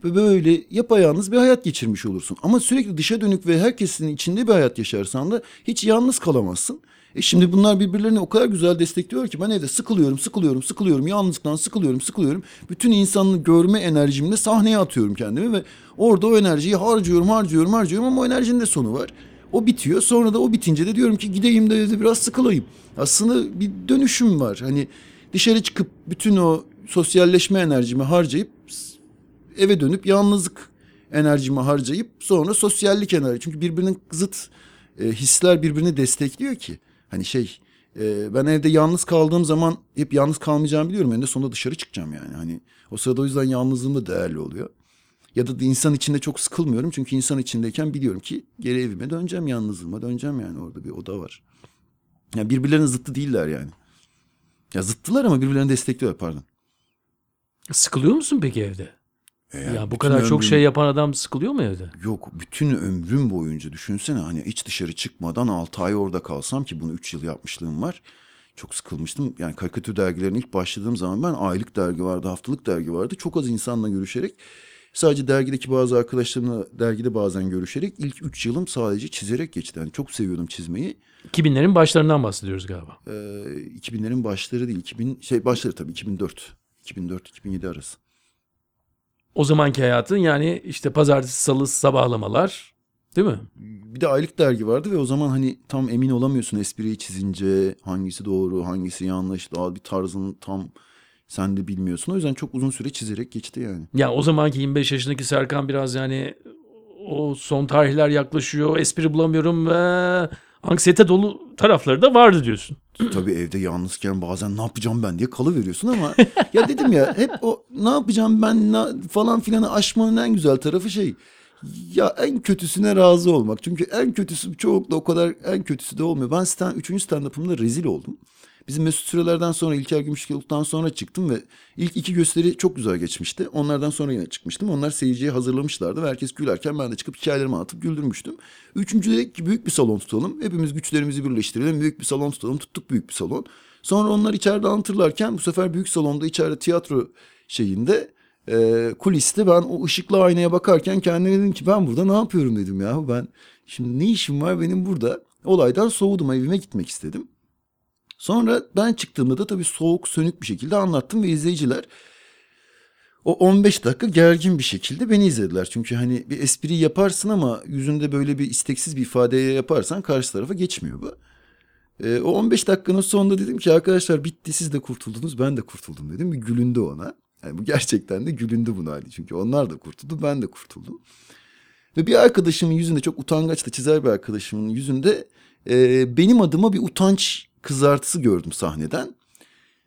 ve böyle yapayalnız bir hayat geçirmiş olursun. Ama sürekli dışa dönük ve herkesin içinde bir hayat yaşarsan da hiç yalnız kalamazsın. E şimdi bunlar birbirlerini o kadar güzel destekliyor ki ben evde sıkılıyorum, sıkılıyorum, sıkılıyorum, yalnızlıktan sıkılıyorum, sıkılıyorum. Bütün insanlığı görme enerjimle sahneye atıyorum kendimi ve orada o enerjiyi harcıyorum, harcıyorum, harcıyorum ama o enerjinin de sonu var. O bitiyor. Sonra da o bitince de diyorum ki gideyim de evde biraz sıkılayım. Aslında bir dönüşüm var. Hani dışarı çıkıp bütün o sosyalleşme enerjimi harcayıp eve dönüp yalnızlık enerjimi harcayıp sonra sosyallik enerji. Çünkü birbirinin zıt e, hisler birbirini destekliyor ki. Hani şey e, ben evde yalnız kaldığım zaman hep yalnız kalmayacağımı biliyorum. En de sonunda dışarı çıkacağım yani. Hani o sırada o yüzden yalnızlığım da değerli oluyor. Ya da insan içinde çok sıkılmıyorum. Çünkü insan içindeyken biliyorum ki geri evime döneceğim, yalnızlığıma döneceğim yani. Orada bir oda var. Yani birbirlerinin zıttı değiller yani. Ya zıttılar ama birbirlerini destekliyorlar pardon. Sıkılıyor musun peki evde? Eğer ya bu kadar çok ömrüm- şey yapan adam sıkılıyor mu evde? Yok bütün ömrüm boyunca düşünsene hani hiç dışarı çıkmadan 6 ay orada kalsam ki bunu 3 yıl yapmışlığım var. Çok sıkılmıştım. Yani karikatür dergilerine ilk başladığım zaman ben aylık dergi vardı, haftalık dergi vardı. Çok az insanla görüşerek sadece dergideki bazı arkadaşlarımla dergide bazen görüşerek ilk 3 yılım sadece çizerek geçti. Yani çok seviyordum çizmeyi. 2000'lerin başlarından bahsediyoruz galiba. Ee, 2000'lerin başları değil, 2000 şey başları tabii 2004. 2004-2007 arası. O zamanki hayatın yani işte pazartesi, salı sabahlamalar değil mi? Bir de aylık dergi vardı ve o zaman hani tam emin olamıyorsun espriyi çizince hangisi doğru hangisi yanlış daha bir tarzını tam sen de bilmiyorsun. O yüzden çok uzun süre çizerek geçti yani. Ya o zamanki 25 yaşındaki Serkan biraz yani o son tarihler yaklaşıyor, espri bulamıyorum ve anksiyete dolu tarafları da vardı diyorsun. Tabii evde yalnızken bazen ne yapacağım ben diye kalıveriyorsun ama ya dedim ya hep o ne yapacağım ben na- falan filanı aşmanın en güzel tarafı şey ya en kötüsüne razı olmak. Çünkü en kötüsü çoğunlukla o kadar en kötüsü de olmuyor. Ben stand, üçüncü stand-up'ımda rezil oldum. Bizim Mesut Süreler'den sonra İlker Gümüşyıllık'tan sonra çıktım ve ilk iki gösteri çok güzel geçmişti. Onlardan sonra yine çıkmıştım. Onlar seyirciye hazırlamışlardı ve herkes gülerken ben de çıkıp hikayelerimi anlatıp güldürmüştüm. Üçüncüde dedik büyük bir salon tutalım. Hepimiz güçlerimizi birleştirelim. Büyük bir salon tutalım. Tuttuk büyük bir salon. Sonra onlar içeride anlatırlarken bu sefer büyük salonda içeride tiyatro şeyinde e, kuliste ben o ışıklı aynaya bakarken kendime dedim ki ben burada ne yapıyorum dedim ya. Ben şimdi ne işim var benim burada? Olaydan soğudum evime gitmek istedim. Sonra ben çıktığımda da tabii soğuk sönük bir şekilde anlattım ve izleyiciler o 15 dakika gergin bir şekilde beni izlediler. Çünkü hani bir espri yaparsın ama yüzünde böyle bir isteksiz bir ifadeye yaparsan karşı tarafa geçmiyor bu. Ee, o 15 dakikanın sonunda dedim ki arkadaşlar bitti siz de kurtuldunuz ben de kurtuldum dedim. Bir gülündü ona. Yani bu gerçekten de gülündü buna hali. Çünkü onlar da kurtuldu ben de kurtuldum. Ve bir arkadaşımın yüzünde çok utangaç da çizer bir arkadaşımın yüzünde e, benim adıma bir utanç kızartısı gördüm sahneden.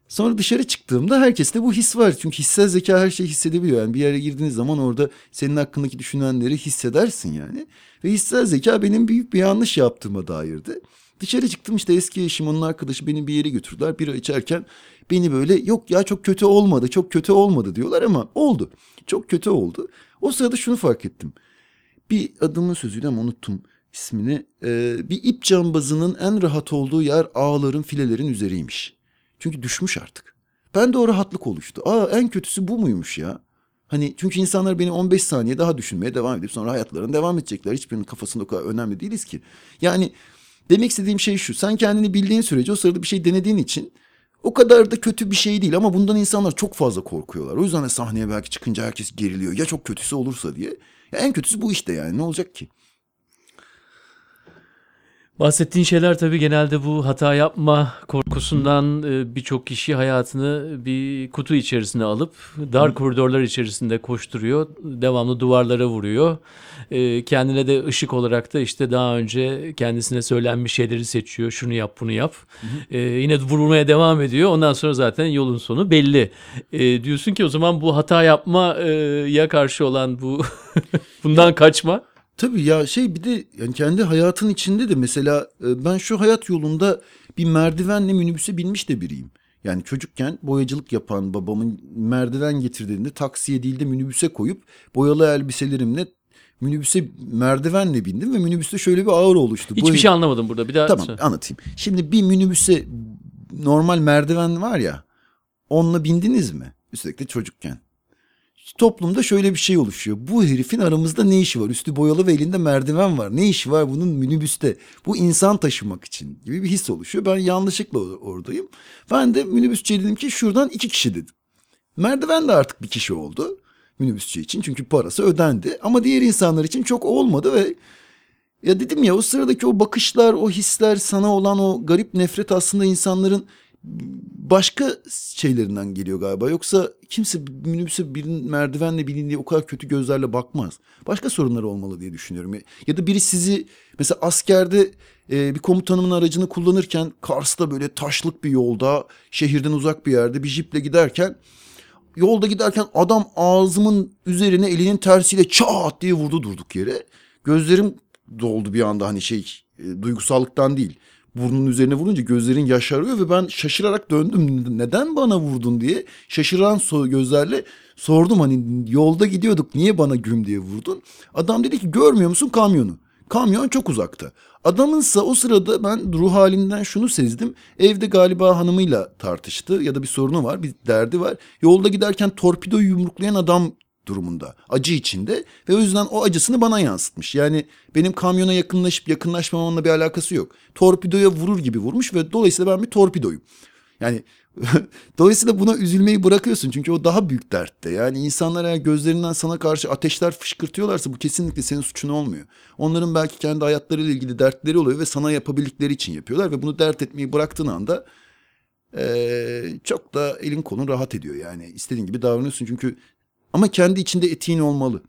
Sonra dışarı çıktığımda herkeste bu his var. Çünkü hissel zeka her şeyi hissedebiliyor. Yani bir yere girdiğiniz zaman orada senin hakkındaki düşünenleri hissedersin yani. Ve hissel zeka benim büyük bir yanlış yaptığıma dairdi. Dışarı çıktım işte eski eşim onun arkadaşı beni bir yere götürdüler. Bira içerken beni böyle yok ya çok kötü olmadı çok kötü olmadı diyorlar ama oldu. Çok kötü oldu. O sırada şunu fark ettim. Bir adamın sözüyle ama unuttum ismini. Ee, bir ip cambazının en rahat olduğu yer ağların filelerin üzeriymiş. Çünkü düşmüş artık. Ben de o rahatlık oluştu. Aa en kötüsü bu muymuş ya? Hani çünkü insanlar beni 15 saniye daha düşünmeye devam edip sonra hayatlarına devam edecekler. Hiçbirinin kafasında o kadar önemli değiliz ki. Yani demek istediğim şey şu. Sen kendini bildiğin sürece o sırada bir şey denediğin için o kadar da kötü bir şey değil ama bundan insanlar çok fazla korkuyorlar. O yüzden de sahneye belki çıkınca herkes geriliyor. Ya çok kötüsü olursa diye. Ya en kötüsü bu işte yani ne olacak ki? Bahsettiğin şeyler tabii genelde bu hata yapma korkusundan e, birçok kişi hayatını bir kutu içerisine alıp dar koridorlar içerisinde koşturuyor. Devamlı duvarlara vuruyor. E, kendine de ışık olarak da işte daha önce kendisine söylenmiş şeyleri seçiyor. Şunu yap bunu yap. E, yine vurmaya devam ediyor. Ondan sonra zaten yolun sonu belli. Diyorsun ki o zaman bu hata yapmaya karşı olan bu bundan kaçma. Tabii ya şey bir de yani kendi hayatın içinde de mesela e, ben şu hayat yolunda bir merdivenle minibüse binmiş de biriyim. Yani çocukken boyacılık yapan babamın merdiven getirdiğinde taksiye değil de minibüse koyup boyalı elbiselerimle minibüse merdivenle bindim ve minibüste şöyle bir ağır oluştu. Hiçbir Bu... şey anlamadım burada bir daha. Tamam söyle. anlatayım. Şimdi bir minibüse normal merdiven var ya onunla bindiniz mi? Üstelik de çocukken toplumda şöyle bir şey oluşuyor. Bu herifin aramızda ne işi var? Üstü boyalı ve elinde merdiven var. Ne işi var bunun minibüste? Bu insan taşımak için gibi bir his oluşuyor. Ben yanlışlıkla oradayım. Ben de minibüsçüye dedim ki şuradan iki kişi dedim. Merdiven de artık bir kişi oldu minibüsçü için. Çünkü parası ödendi. Ama diğer insanlar için çok olmadı ve ya dedim ya o sıradaki o bakışlar, o hisler, sana olan o garip nefret aslında insanların başka şeylerinden geliyor galiba. Yoksa kimse minibüse bir merdivenle bilin diye o kadar kötü gözlerle bakmaz. Başka sorunları olmalı diye düşünüyorum. Ya da biri sizi mesela askerde e, bir komutanımın aracını kullanırken Kars'ta böyle taşlık bir yolda şehirden uzak bir yerde bir jiple giderken yolda giderken adam ağzımın üzerine elinin tersiyle çat diye vurdu durduk yere. Gözlerim doldu bir anda hani şey e, duygusallıktan değil burnunun üzerine vurunca gözlerin yaşarıyor ve ben şaşırarak döndüm. Neden bana vurdun diye şaşıran gözlerle sordum hani yolda gidiyorduk niye bana güm diye vurdun? Adam dedi ki görmüyor musun kamyonu? Kamyon çok uzakta. Adamınsa o sırada ben ruh halinden şunu sezdim. Evde galiba hanımıyla tartıştı ya da bir sorunu var, bir derdi var. Yolda giderken torpidoyu yumruklayan adam durumunda. Acı içinde ve o yüzden o acısını bana yansıtmış. Yani benim kamyona yakınlaşıp yakınlaşmamamla bir alakası yok. Torpidoya vurur gibi vurmuş ve dolayısıyla ben bir torpidoyum. Yani dolayısıyla buna üzülmeyi bırakıyorsun çünkü o daha büyük dertte. Yani insanlar eğer gözlerinden sana karşı ateşler fışkırtıyorlarsa bu kesinlikle senin suçun olmuyor. Onların belki kendi hayatlarıyla ilgili dertleri oluyor ve sana yapabildikleri için yapıyorlar ve bunu dert etmeyi bıraktığın anda ee, çok da elin kolun rahat ediyor yani istediğin gibi davranıyorsun çünkü ama kendi içinde etiğin olmalı.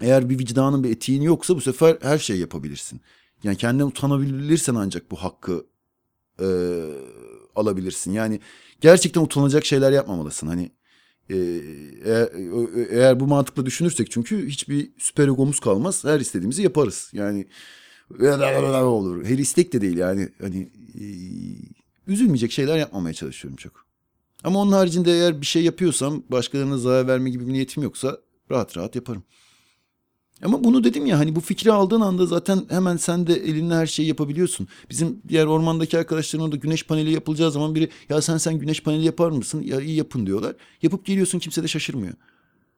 Eğer bir vicdanın bir etiğin yoksa bu sefer her şey yapabilirsin. Yani kendinden utanabilirsen ancak bu hakkı e, alabilirsin. Yani gerçekten utanacak şeyler yapmamalısın. Hani eğer, eğer bu mantıkla düşünürsek çünkü hiçbir süper egomuz kalmaz. Her istediğimizi yaparız. Yani olur. Her istek de değil yani. Hani e, üzülmeyecek şeyler yapmamaya çalışıyorum çok. Ama onun haricinde eğer bir şey yapıyorsam başkalarına zarar verme gibi bir niyetim yoksa rahat rahat yaparım. Ama bunu dedim ya hani bu fikri aldığın anda zaten hemen sen de elinle her şeyi yapabiliyorsun. Bizim diğer ormandaki arkadaşların orada güneş paneli yapılacağı zaman biri ya sen sen güneş paneli yapar mısın? Ya iyi yapın diyorlar. Yapıp geliyorsun kimse de şaşırmıyor.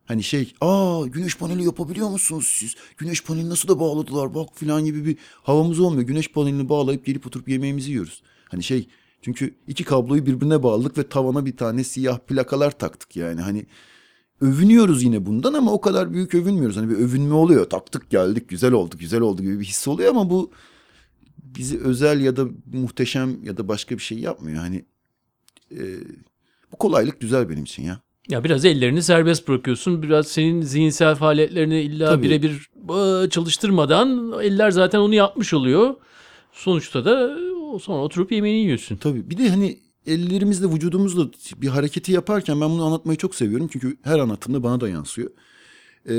Hani şey aa güneş paneli yapabiliyor musunuz siz? Güneş paneli nasıl da bağladılar bak filan gibi bir havamız olmuyor. Güneş panelini bağlayıp gelip oturup yemeğimizi yiyoruz. Hani şey çünkü iki kabloyu birbirine bağladık ve tavana bir tane siyah plakalar taktık yani. Hani övünüyoruz yine bundan ama o kadar büyük övünmüyoruz. Hani bir övünme oluyor. Taktık geldik güzel oldu güzel oldu gibi bir his oluyor ama bu bizi özel ya da muhteşem ya da başka bir şey yapmıyor. Hani e, bu kolaylık güzel benim için ya. Ya biraz ellerini serbest bırakıyorsun. Biraz senin zihinsel faaliyetlerini illa birebir çalıştırmadan eller zaten onu yapmış oluyor. Sonuçta da sonra oturup yemeğini yiyorsun. Tabii bir de hani ellerimizle vücudumuzla bir hareketi yaparken ben bunu anlatmayı çok seviyorum. Çünkü her anlatımda bana da yansıyor. Ee,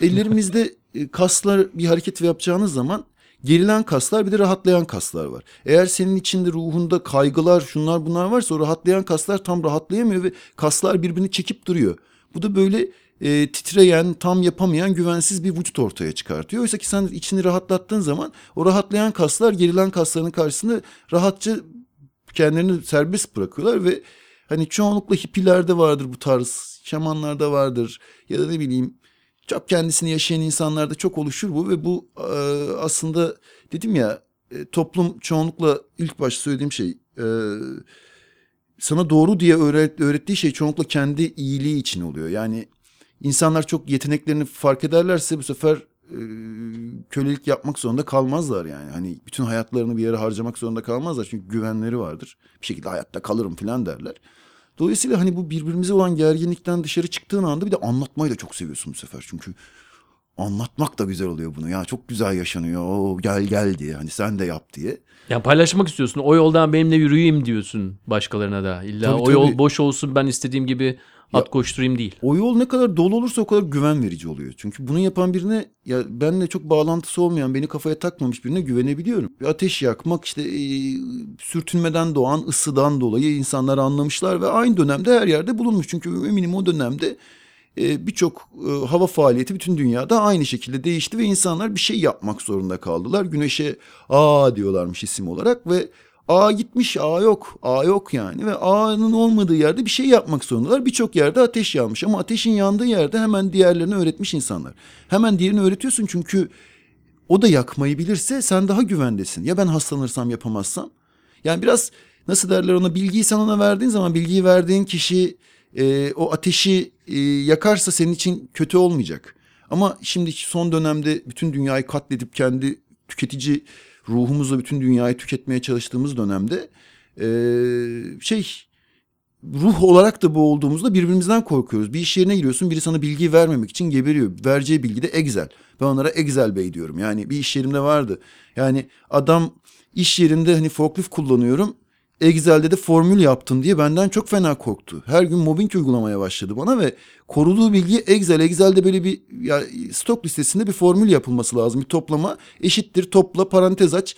ellerimizde e, kaslar bir hareket yapacağınız zaman gerilen kaslar bir de rahatlayan kaslar var. Eğer senin içinde ruhunda kaygılar şunlar bunlar varsa o rahatlayan kaslar tam rahatlayamıyor ve kaslar birbirini çekip duruyor. Bu da böyle e, titreyen, tam yapamayan, güvensiz bir vücut ortaya çıkartıyor. Oysa ki sen içini rahatlattığın zaman o rahatlayan kaslar gerilen kasların karşısında rahatça kendilerini serbest bırakıyorlar ve hani çoğunlukla hippilerde vardır bu tarz, şamanlarda vardır ya da ne bileyim çok kendisini yaşayan insanlarda çok oluşur bu ve bu e, aslında dedim ya e, toplum çoğunlukla ilk baş söylediğim şey e, sana doğru diye öğret, öğrettiği şey çoğunlukla kendi iyiliği için oluyor. Yani insanlar çok yeteneklerini fark ederlerse bu sefer e, kölelik yapmak zorunda kalmazlar yani. Hani bütün hayatlarını bir yere harcamak zorunda kalmazlar. Çünkü güvenleri vardır. Bir şekilde hayatta kalırım falan derler. Dolayısıyla hani bu birbirimize olan gerginlikten dışarı çıktığın anda bir de anlatmayı da çok seviyorsun bu sefer. Çünkü anlatmak da güzel oluyor bunu. Ya çok güzel yaşanıyor. Oo, gel gel diye. Hani sen de yap diye. Yani paylaşmak istiyorsun. O yoldan benimle yürüyeyim diyorsun başkalarına da. İlla Tabii, o yol tabii. boş olsun ben istediğim gibi at koşturayım değil. O yol ne kadar dolu olursa o kadar güven verici oluyor. Çünkü bunu yapan birine ya benle çok bağlantısı olmayan, beni kafaya takmamış birine güvenebiliyorum. Ateş yakmak işte e, sürtünmeden doğan ısıdan dolayı insanlar anlamışlar ve aynı dönemde her yerde bulunmuş. Çünkü eminim o dönemde e, birçok e, hava faaliyeti bütün dünyada aynı şekilde değişti ve insanlar bir şey yapmak zorunda kaldılar. Güneşe A diyorlarmış isim olarak ve A gitmiş, A yok. A yok yani ve A'nın olmadığı yerde bir şey yapmak zorundalar. Birçok yerde ateş yanmış ama ateşin yandığı yerde hemen diğerlerini öğretmiş insanlar. Hemen diğerini öğretiyorsun çünkü o da yakmayı bilirse sen daha güvendesin. Ya ben hastalanırsam yapamazsam? Yani biraz nasıl derler ona bilgiyi sen ona verdiğin zaman bilgiyi verdiğin kişi e, o ateşi e, yakarsa senin için kötü olmayacak. Ama şimdi son dönemde bütün dünyayı katledip kendi tüketici ruhumuzla bütün dünyayı tüketmeye çalıştığımız dönemde e, şey ruh olarak da bu olduğumuzda birbirimizden korkuyoruz. Bir iş yerine giriyorsun biri sana bilgi vermemek için geberiyor. Vereceği bilgi de Excel. Ben onlara Excel Bey diyorum. Yani bir iş yerimde vardı. Yani adam iş yerinde hani forklift kullanıyorum. Excel'de de formül yaptım diye benden çok fena korktu. Her gün mobbing uygulamaya başladı bana ve koruduğu bilgi Excel. Excel'de böyle bir ya, stok listesinde bir formül yapılması lazım. Bir toplama eşittir topla parantez aç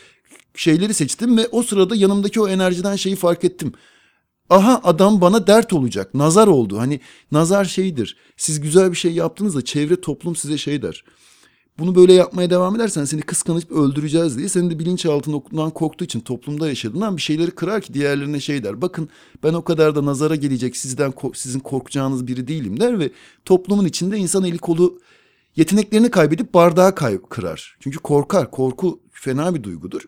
şeyleri seçtim ve o sırada yanımdaki o enerjiden şeyi fark ettim. Aha adam bana dert olacak. Nazar oldu. Hani nazar şeydir. Siz güzel bir şey yaptığınızda çevre toplum size şey der. Bunu böyle yapmaya devam edersen seni kıskanıp öldüreceğiz diye senin de bilinçaltından korktuğu için toplumda yaşadığından bir şeyleri kırar ki diğerlerine şey der. Bakın ben o kadar da nazara gelecek sizden sizin korkacağınız biri değilim der ve toplumun içinde insan eli kolu yeteneklerini kaybedip bardağı kay- kırar. Çünkü korkar. Korku fena bir duygudur.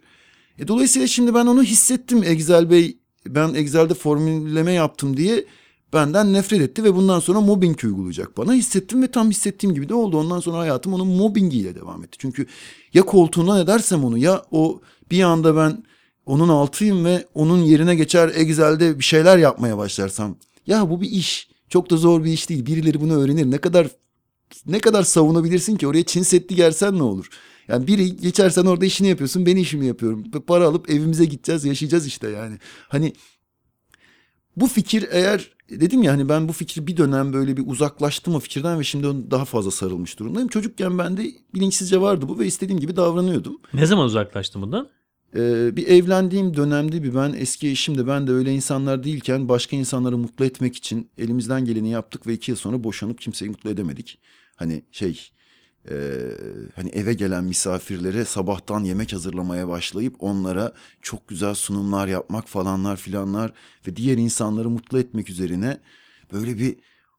E, dolayısıyla şimdi ben onu hissettim Excel Bey. Ben Excel'de formülleme yaptım diye benden nefret etti ve bundan sonra mobbing uygulayacak bana. Hissettim ve tam hissettiğim gibi de oldu. Ondan sonra hayatım onun mobbingiyle devam etti. Çünkü ya koltuğuna edersem onu ya o bir anda ben onun altıyım ve onun yerine geçer Excel'de bir şeyler yapmaya başlarsam. Ya bu bir iş. Çok da zor bir iş değil. Birileri bunu öğrenir. Ne kadar ne kadar savunabilirsin ki oraya Çin Seddi gelsen ne olur? Yani biri geçersen orada işini yapıyorsun ben işimi yapıyorum. Para alıp evimize gideceğiz yaşayacağız işte yani. Hani bu fikir eğer dedim ya hani ben bu fikri bir dönem böyle bir uzaklaştım o fikirden ve şimdi daha fazla sarılmış durumdayım. Çocukken bende bilinçsizce vardı bu ve istediğim gibi davranıyordum. Ne zaman uzaklaştın bundan? Ee, bir evlendiğim dönemde bir ben eski eşimde ben de öyle insanlar değilken başka insanları mutlu etmek için elimizden geleni yaptık ve iki yıl sonra boşanıp kimseyi mutlu edemedik. Hani şey e, hani eve gelen misafirlere sabahtan yemek hazırlamaya başlayıp onlara çok güzel sunumlar yapmak falanlar filanlar ve diğer insanları mutlu etmek üzerine böyle bir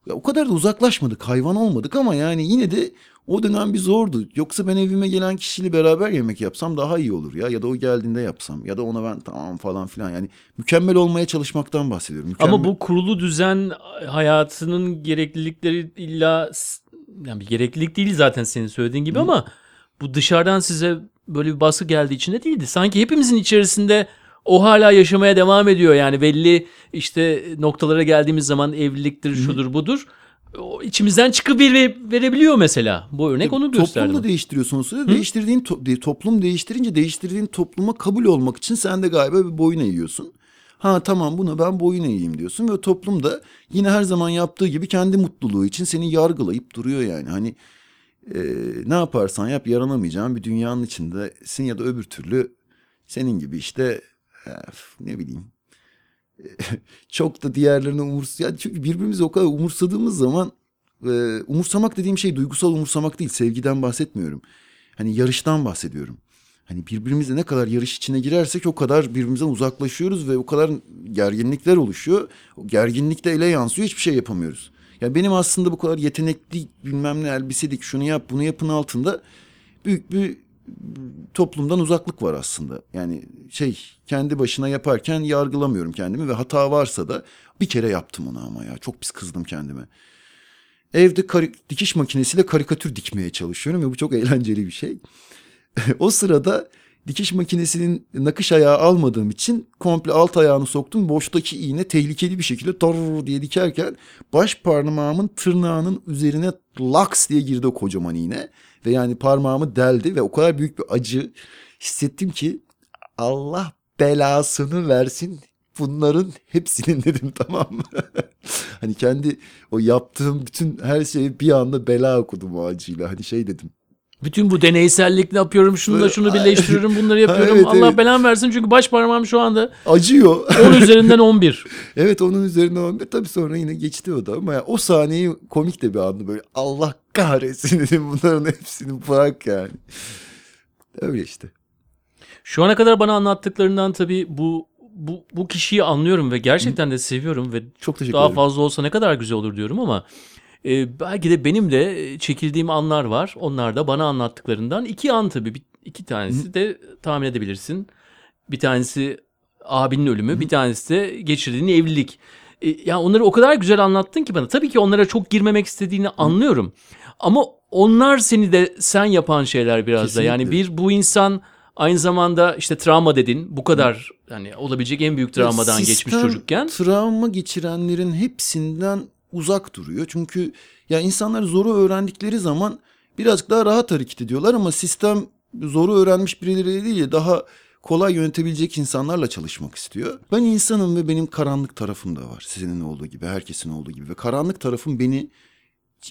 ya o kadar da uzaklaşmadık hayvan olmadık ama yani yine de o dönem bir zordu. Yoksa ben evime gelen kişiyle beraber yemek yapsam daha iyi olur ya. Ya da o geldiğinde yapsam. Ya da ona ben tamam falan filan. Yani mükemmel olmaya çalışmaktan bahsediyorum. Mükemmel... Ama bu kurulu düzen hayatının gereklilikleri illa yani bir gereklilik değil zaten senin söylediğin gibi Hı. ama bu dışarıdan size böyle bir baskı geldiği için de değildi. Sanki hepimizin içerisinde o hala yaşamaya devam ediyor. Yani belli işte noktalara geldiğimiz zaman evliliktir, şudur budur. O içimizden çıkıp bir verebiliyor mesela. Bu örnek onu gösterdi. Toplumda değiştiriyorsun sırada. Değiştirdiğin to- toplum değiştirince değiştirdiğin topluma kabul olmak için sen de galiba bir boyun eğiyorsun. Ha tamam buna ben boyun eğeyim diyorsun ve toplum da yine her zaman yaptığı gibi kendi mutluluğu için seni yargılayıp duruyor yani. Hani e, ne yaparsan yap yaranamayacağın bir dünyanın içindesin ya da öbür türlü senin gibi işte ne bileyim çok da diğerlerini umurs yani çünkü birbirimizi o kadar umursadığımız zaman e, umursamak dediğim şey duygusal umursamak değil sevgiden bahsetmiyorum. Hani yarıştan bahsediyorum. Hani birbirimizle ne kadar yarış içine girersek o kadar birbirimizden uzaklaşıyoruz ve o kadar gerginlikler oluşuyor. O gerginlik de ele yansıyor hiçbir şey yapamıyoruz. Yani benim aslında bu kadar yetenekli bilmem ne elbisedik şunu yap bunu yapın altında büyük bir toplumdan uzaklık var aslında. Yani şey kendi başına yaparken yargılamıyorum kendimi ve hata varsa da bir kere yaptım onu ama ya çok pis kızdım kendime. Evde dikiş makinesiyle karikatür dikmeye çalışıyorum ve bu çok eğlenceli bir şey. o sırada dikiş makinesinin nakış ayağı almadığım için komple alt ayağını soktum. Boştaki iğne tehlikeli bir şekilde tor diye dikerken baş parmağımın tırnağının üzerine laks diye girdi o kocaman iğne. Ve yani parmağımı deldi ve o kadar büyük bir acı hissettim ki Allah belasını versin bunların hepsinin dedim tamam mı? hani kendi o yaptığım bütün her şeyi bir anda bela okudum o acıyla. Hani şey dedim bütün bu deneysellik yapıyorum, şunu da şunu birleştiriyorum, bunları yapıyorum. Evet, Allah evet. belamı versin çünkü baş parmağım şu anda acıyor. 10 üzerinden 11. evet onun üzerinden 11 tabii sonra yine geçti o da ama ya, o sahneyi komik de bir andı böyle Allah kahretsin dedim bunların hepsini bırak yani. Öyle işte. Şu ana kadar bana anlattıklarından tabii bu bu bu kişiyi anlıyorum ve gerçekten de seviyorum ve Çok teşekkür daha ederim. fazla olsa ne kadar güzel olur diyorum ama e, belki de benim de çekildiğim anlar var. Onlar da bana anlattıklarından iki an tabii. Bir, iki tanesi de tahmin edebilirsin. Bir tanesi abinin ölümü, bir tanesi de geçirdiğin evlilik. E, ya onları o kadar güzel anlattın ki bana. Tabii ki onlara çok girmemek istediğini anlıyorum. Ama onlar seni de sen yapan şeyler biraz da. Yani Kesinlikle. bir bu insan aynı zamanda işte travma dedin. Bu kadar hani olabilecek en büyük travmadan Ya geçmiş sistem çocukken. Travma geçirenlerin hepsinden uzak duruyor. Çünkü ya insanlar zoru öğrendikleri zaman birazcık daha rahat hareket ediyorlar ama sistem zoru öğrenmiş birileri değil daha kolay yönetebilecek insanlarla çalışmak istiyor. Ben insanım ve benim karanlık tarafım da var. Sizin olduğu gibi, herkesin olduğu gibi ve karanlık tarafım beni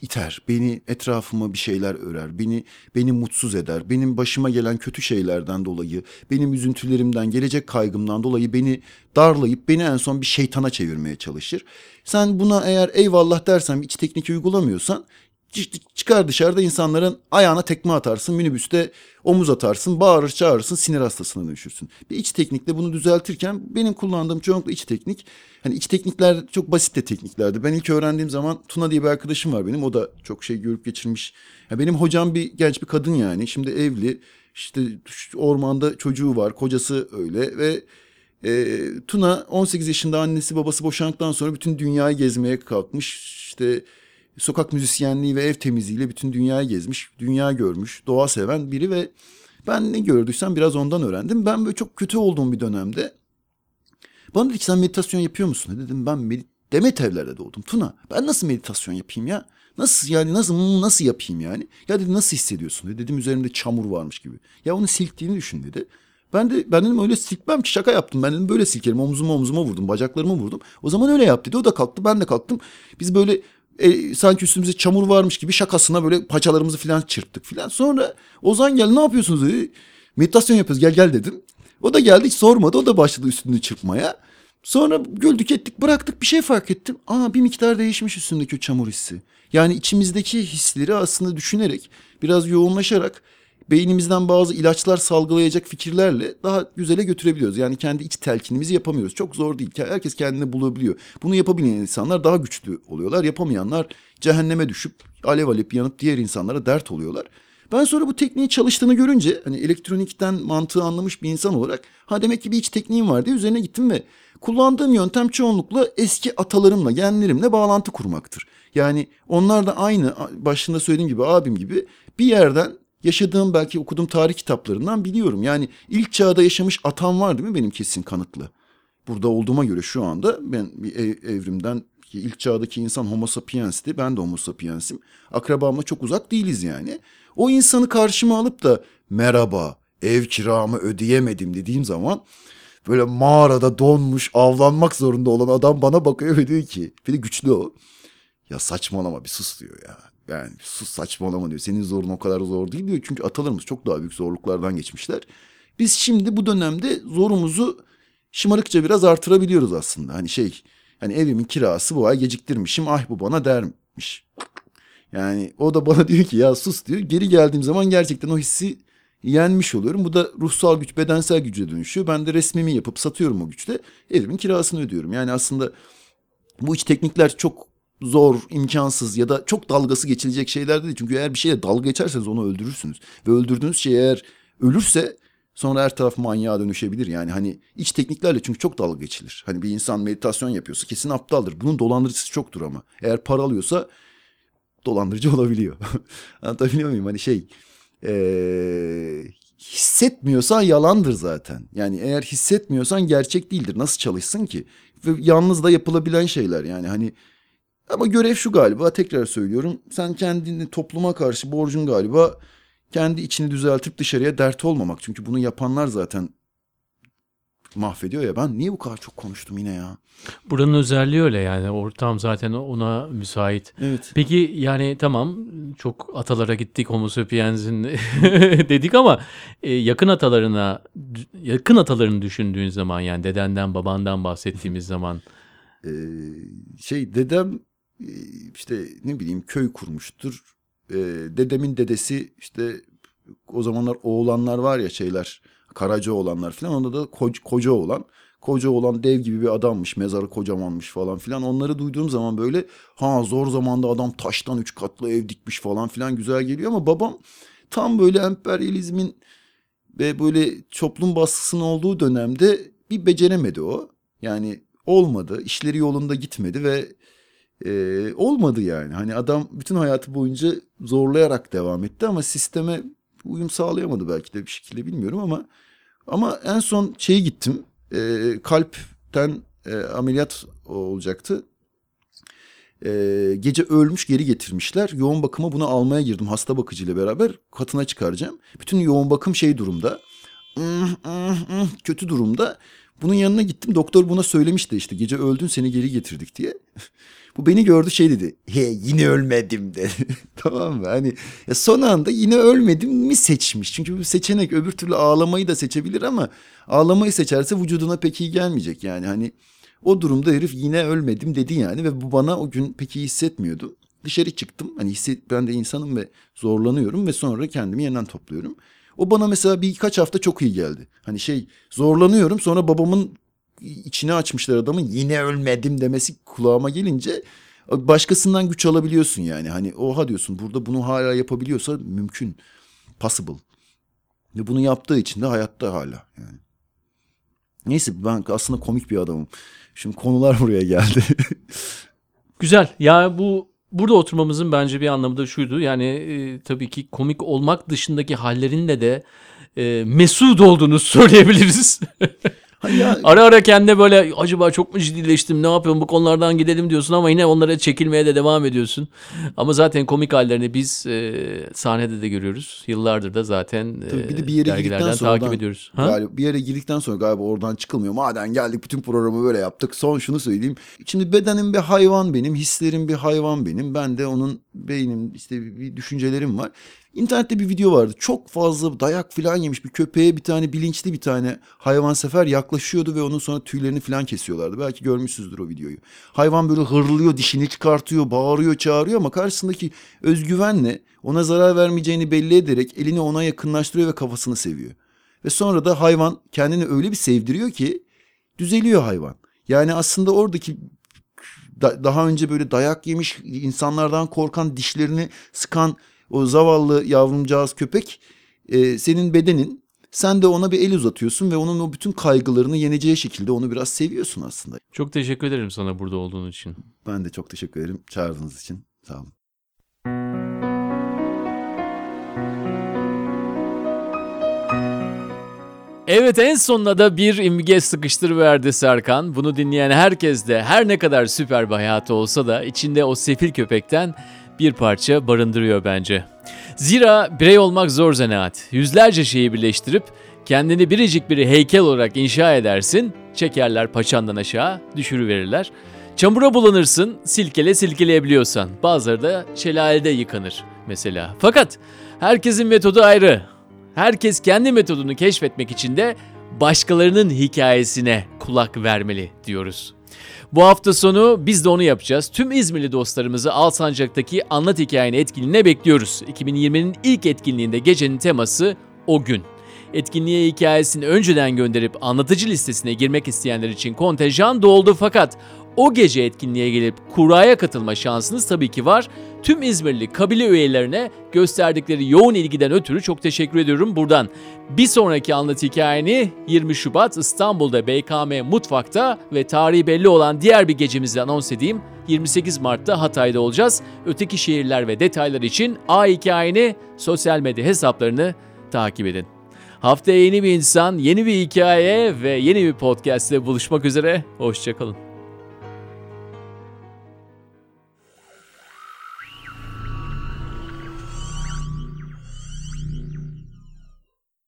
iter. Beni etrafıma bir şeyler örer. Beni beni mutsuz eder. Benim başıma gelen kötü şeylerden dolayı, benim üzüntülerimden, gelecek kaygımdan dolayı beni darlayıp beni en son bir şeytana çevirmeye çalışır. Sen buna eğer eyvallah dersen iç teknik uygulamıyorsan çıkar dışarıda insanların ayağına tekme atarsın, minibüste omuz atarsın, bağırır çağırırsın, sinir hastasına dönüşürsün. Bir iç teknikle bunu düzeltirken benim kullandığım çoğunlukla iç teknik. Hani iç teknikler çok basit de tekniklerdi. Ben ilk öğrendiğim zaman Tuna diye bir arkadaşım var benim. O da çok şey görüp geçirmiş. Ya benim hocam bir genç bir kadın yani. Şimdi evli. İşte ormanda çocuğu var. Kocası öyle ve e, Tuna 18 yaşında annesi babası boşandıktan sonra bütün dünyayı gezmeye kalkmış. İşte sokak müzisyenliği ve ev temizliğiyle bütün dünyayı gezmiş. Dünya görmüş. Doğa seven biri ve ben ne gördüysem biraz ondan öğrendim. Ben böyle çok kötü olduğum bir dönemde bana dedi ki sen meditasyon yapıyor musun? Dedim ben med- Demet evlerde doğdum. Tuna ben nasıl meditasyon yapayım ya? Nasıl yani nasıl nasıl yapayım yani? Ya dedi nasıl hissediyorsun dedi. Dedim üzerimde çamur varmış gibi. Ya onu silktiğini düşün dedi. Ben de ben dedim öyle silkmem ki şaka yaptım. Ben dedim böyle silkerim omzuma omzuma vurdum bacaklarıma vurdum. O zaman öyle yap dedi. O da kalktı ben de kalktım. Biz böyle e, sanki üstümüzde çamur varmış gibi şakasına böyle paçalarımızı falan çırptık falan. Sonra Ozan gel ne yapıyorsunuz dedi. Meditasyon yapıyoruz gel gel dedim. O da geldi sormadı. O da başladı üstünü çırpmaya. Sonra güldük ettik bıraktık bir şey fark ettim. Aa bir miktar değişmiş üstündeki o çamur hissi. Yani içimizdeki hisleri aslında düşünerek biraz yoğunlaşarak beynimizden bazı ilaçlar salgılayacak fikirlerle daha güzele götürebiliyoruz. Yani kendi iç telkinimizi yapamıyoruz. Çok zor değil. Herkes kendini bulabiliyor. Bunu yapabilen insanlar daha güçlü oluyorlar. Yapamayanlar cehenneme düşüp alev alev yanıp diğer insanlara dert oluyorlar. Ben sonra bu tekniği çalıştığını görünce hani elektronikten mantığı anlamış bir insan olarak ha demek ki bir iç tekniğim var diye üzerine gittim ve kullandığım yöntem çoğunlukla eski atalarımla, genlerimle bağlantı kurmaktır. Yani onlar da aynı başında söylediğim gibi abim gibi bir yerden yaşadığım belki okuduğum tarih kitaplarından biliyorum. Yani ilk çağda yaşamış atam var değil mi benim kesin kanıtlı. Burada olduğuma göre şu anda ben bir ev- evrimden ilk çağdaki insan homo sapiens'ti. Ben de homo sapiens'im. Akrabamla çok uzak değiliz yani. O insanı karşıma alıp da merhaba ev kiramı ödeyemedim dediğim zaman böyle mağarada donmuş avlanmak zorunda olan adam bana bakıyor ve diyor ki bir de güçlü o. Ya saçmalama bir sus diyor ya. Yani sus saçmalama diyor. Senin zorun o kadar zor değil diyor. Çünkü atalarımız çok daha büyük zorluklardan geçmişler. Biz şimdi bu dönemde zorumuzu şımarıkça biraz artırabiliyoruz aslında. Hani şey hani evimin kirası bu ay geciktirmişim. Ah bu bana dermiş. Yani o da bana diyor ki ya sus diyor. Geri geldiğim zaman gerçekten o hissi yenmiş oluyorum. Bu da ruhsal güç, bedensel güce dönüşüyor. Ben de resmimi yapıp satıyorum o güçle. Evimin kirasını ödüyorum. Yani aslında bu iç teknikler çok zor, imkansız ya da çok dalgası geçilecek şeyler değil. Çünkü eğer bir şeye dalga geçerseniz onu öldürürsünüz. Ve öldürdüğünüz şey eğer ölürse sonra her taraf manyağa dönüşebilir. Yani hani iç tekniklerle çünkü çok dalga geçilir. Hani bir insan meditasyon yapıyorsa kesin aptaldır. Bunun dolandırıcısı çoktur ama. Eğer para alıyorsa dolandırıcı olabiliyor. Anlatabiliyor muyum? Hani şey ee, hissetmiyorsan yalandır zaten. Yani eğer hissetmiyorsan gerçek değildir. Nasıl çalışsın ki? Ve yalnız da yapılabilen şeyler yani hani ama görev şu galiba tekrar söylüyorum. Sen kendini topluma karşı borcun galiba kendi içini düzeltip dışarıya dert olmamak. Çünkü bunu yapanlar zaten mahvediyor ya. Ben niye bu kadar çok konuştum yine ya? Buranın özelliği öyle yani ortam zaten ona müsait. Evet. Peki yani tamam çok atalara gittik Homo sapiens'in dedik ama e, yakın atalarına yakın atalarını düşündüğün zaman yani dedenden babandan bahsettiğimiz zaman Ee, şey dedem işte ne bileyim köy kurmuştur. Ee, dedemin dedesi işte o zamanlar oğlanlar var ya şeyler Karaca oğlanlar falan onda da koca, koca oğlan. Koca olan dev gibi bir adammış mezarı kocamanmış falan filan onları duyduğum zaman böyle ha zor zamanda adam taştan üç katlı ev dikmiş falan filan güzel geliyor ama babam tam böyle emperyalizmin ve böyle toplum baskısının olduğu dönemde bir beceremedi o. Yani olmadı işleri yolunda gitmedi ve e, olmadı yani. Hani adam bütün hayatı boyunca zorlayarak devam etti ama sisteme uyum sağlayamadı belki de bir şekilde bilmiyorum ama ama en son şeye gittim. E, kalpten e, ameliyat olacaktı. E, gece ölmüş geri getirmişler. Yoğun bakıma bunu almaya girdim hasta bakıcıyla beraber. Katına çıkaracağım. Bütün yoğun bakım şey durumda. Kötü durumda. Bunun yanına gittim. Doktor buna söylemişti işte gece öldün seni geri getirdik diye. Bu beni gördü şey dedi. He yine ölmedim dedi. tamam mı? Hani ya son anda yine ölmedim mi seçmiş. Çünkü bu seçenek öbür türlü ağlamayı da seçebilir ama ağlamayı seçerse vücuduna pek iyi gelmeyecek. Yani hani o durumda herif yine ölmedim dedi yani ve bu bana o gün pek iyi hissetmiyordu. Dışarı çıktım. Hani hisset ben de insanım ve zorlanıyorum ve sonra kendimi yeniden topluyorum. O bana mesela birkaç hafta çok iyi geldi. Hani şey zorlanıyorum sonra babamın içine açmışlar adamın yine ölmedim demesi kulağıma gelince başkasından güç alabiliyorsun yani. Hani oha diyorsun burada bunu hala yapabiliyorsa mümkün. Possible. Ve bunu yaptığı için de hayatta hala yani. Neyse ben aslında komik bir adamım. Şimdi konular buraya geldi. Güzel. Ya bu burada oturmamızın bence bir anlamı da şuydu. Yani e, tabii ki komik olmak dışındaki hallerinle de e, mesut olduğunu söyleyebiliriz. Ya, ara ara kendine böyle acaba çok mu ciddileştim ne yapıyorum bu konulardan gidelim diyorsun ama yine onlara çekilmeye de devam ediyorsun. Ama zaten komik hallerini biz e, sahnede de görüyoruz. Yıllardır da zaten e, bir de bir yere girdikten sonra takip ediyoruz. Ha? Galiba, bir yere girdikten sonra galiba oradan çıkılmıyor. Maden geldik bütün programı böyle yaptık. Son şunu söyleyeyim. Şimdi bedenim bir hayvan benim, hislerim bir hayvan benim. Ben de onun beynim işte bir düşüncelerim var. İnternette bir video vardı. Çok fazla dayak falan yemiş bir köpeğe bir tane bilinçli bir tane hayvan sefer yaklaşıyordu ve onun sonra tüylerini falan kesiyorlardı. Belki görmüşsünüzdür o videoyu. Hayvan böyle hırlıyor, dişini çıkartıyor, bağırıyor, çağırıyor ama karşısındaki özgüvenle ona zarar vermeyeceğini belli ederek elini ona yakınlaştırıyor ve kafasını seviyor. Ve sonra da hayvan kendini öyle bir sevdiriyor ki düzeliyor hayvan. Yani aslında oradaki daha önce böyle dayak yemiş insanlardan korkan dişlerini sıkan o zavallı yavrumcağız köpek e, senin bedenin. Sen de ona bir el uzatıyorsun ve onun o bütün kaygılarını yeneceği şekilde onu biraz seviyorsun aslında. Çok teşekkür ederim sana burada olduğun için. Ben de çok teşekkür ederim çağırdığınız için. Sağ olun. Evet en sonunda da bir imge sıkıştırıverdi Serkan. Bunu dinleyen herkes de her ne kadar süper bir hayatı olsa da içinde o sefil köpekten bir parça barındırıyor bence. Zira birey olmak zor zanaat. Yüzlerce şeyi birleştirip kendini biricik bir heykel olarak inşa edersin, çekerler paçandan aşağı, düşürüverirler. Çamura bulanırsın, silkele silkeleyebiliyorsan. Bazıları da şelalede yıkanır mesela. Fakat herkesin metodu ayrı. Herkes kendi metodunu keşfetmek için de başkalarının hikayesine kulak vermeli diyoruz. Bu hafta sonu biz de onu yapacağız. Tüm İzmirli dostlarımızı Alsancak'taki Anlat Hikayeni etkinliğine bekliyoruz. 2020'nin ilk etkinliğinde gecenin teması o gün. Etkinliğe hikayesini önceden gönderip anlatıcı listesine girmek isteyenler için kontenjan doldu fakat o gece etkinliğe gelip kuraya katılma şansınız tabii ki var. Tüm İzmirli kabile üyelerine gösterdikleri yoğun ilgiden ötürü çok teşekkür ediyorum buradan. Bir sonraki anlatı hikayeni 20 Şubat İstanbul'da BKM Mutfak'ta ve tarihi belli olan diğer bir gecemizi anons edeyim. 28 Mart'ta Hatay'da olacağız. Öteki şehirler ve detaylar için A hikayeni sosyal medya hesaplarını takip edin. Haftaya yeni bir insan, yeni bir hikaye ve yeni bir podcast ile buluşmak üzere. Hoşçakalın.